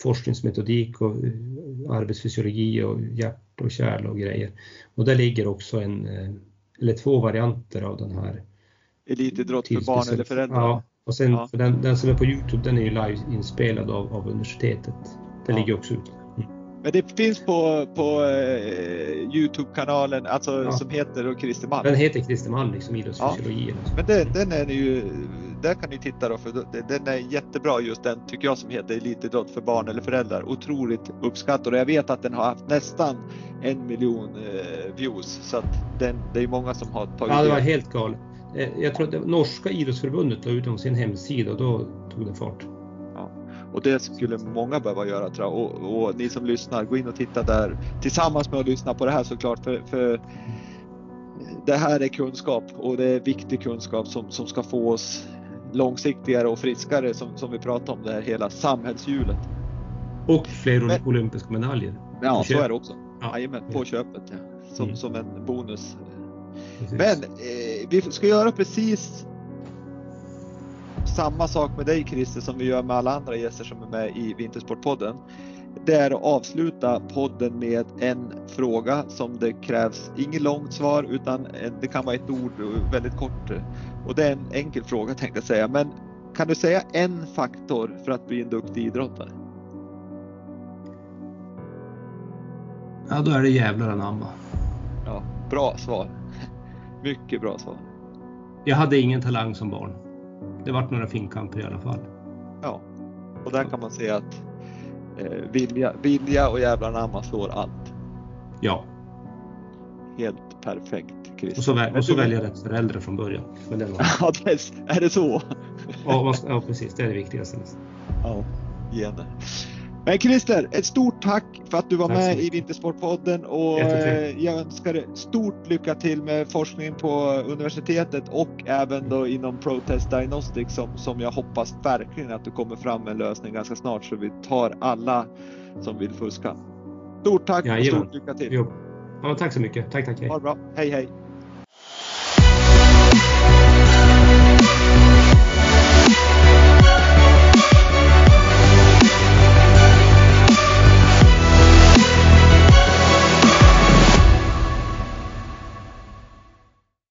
S2: forskningsmetodik och eh, arbetsfysiologi och hjärt och kärl och grejer. Och där ligger också en, eh, eller två varianter av den här
S1: Elitidrott för barn eller föräldrar?
S2: Ja, och sen ja. den, den, som är på Youtube den är ju live-inspelad av, av universitetet. Den ja. ligger också ute.
S1: Men det finns på, på uh, Youtube-kanalen alltså, ja. som heter Christer Malm?
S2: Den heter Christer Malm, liksom idrottsfysiologi.
S1: Ja. Men den, den är ju, där kan ni titta då, för den är jättebra just den tycker jag som heter Elitidrott för barn eller föräldrar. Otroligt uppskattad och jag vet att den har haft nästan en miljon uh, views så att den, det är många som har tagit
S2: Ja, det var helt galet. Eh, jag tror att det norska idrottsförbundet la ut om sin hemsida och då tog det fart.
S1: Och det skulle många behöva göra tror jag. Och, och, ni som lyssnar, gå in och titta där tillsammans med att lyssna på det här såklart. För, för det här är kunskap och det är viktig kunskap som, som ska få oss långsiktigare och friskare som, som vi pratar om det här hela samhällshjulet.
S2: Och fler Men, olympiska medaljer.
S1: Ja, så är det också. Ja. Jajamän, på köpet ja. som, mm. som en bonus Precis. Men eh, vi ska göra precis samma sak med dig Christer som vi gör med alla andra gäster som är med i Vintersportpodden. det är att avsluta podden med en fråga som det krävs inget långt svar utan det kan vara ett ord väldigt kort. Och det är en enkel fråga tänkte jag säga. Men kan du säga en faktor för att bli en duktig idrottare?
S2: Ja, då är det jävlar anamma.
S1: Ja, bra svar. Mycket bra svar.
S2: Jag hade ingen talang som barn. Det vart några finkamper i alla fall.
S1: Ja, och där kan man se att eh, vilja, vilja och jävlar anamma slår allt.
S2: Ja.
S1: Helt perfekt. Chris.
S2: Och så, väl, och så välja rätt föräldrar från början.
S1: Men det ja, det är, är det så?
S2: ja, ja, precis. Det är det viktigaste.
S1: Ja, gener. Men Christer, ett stort tack för att du var tack med i Vintersportpodden och eh, jag önskar dig stort lycka till med forskningen på universitetet och även då inom Protest Diagnostics som, som jag hoppas verkligen att du kommer fram med en lösning ganska snart så vi tar alla som vill fuska. Stort tack
S2: ja,
S1: och stort lycka till!
S2: Jo. Ja, tack så mycket. Tack, tack.
S1: Hej. Ha det bra. Hej, hej.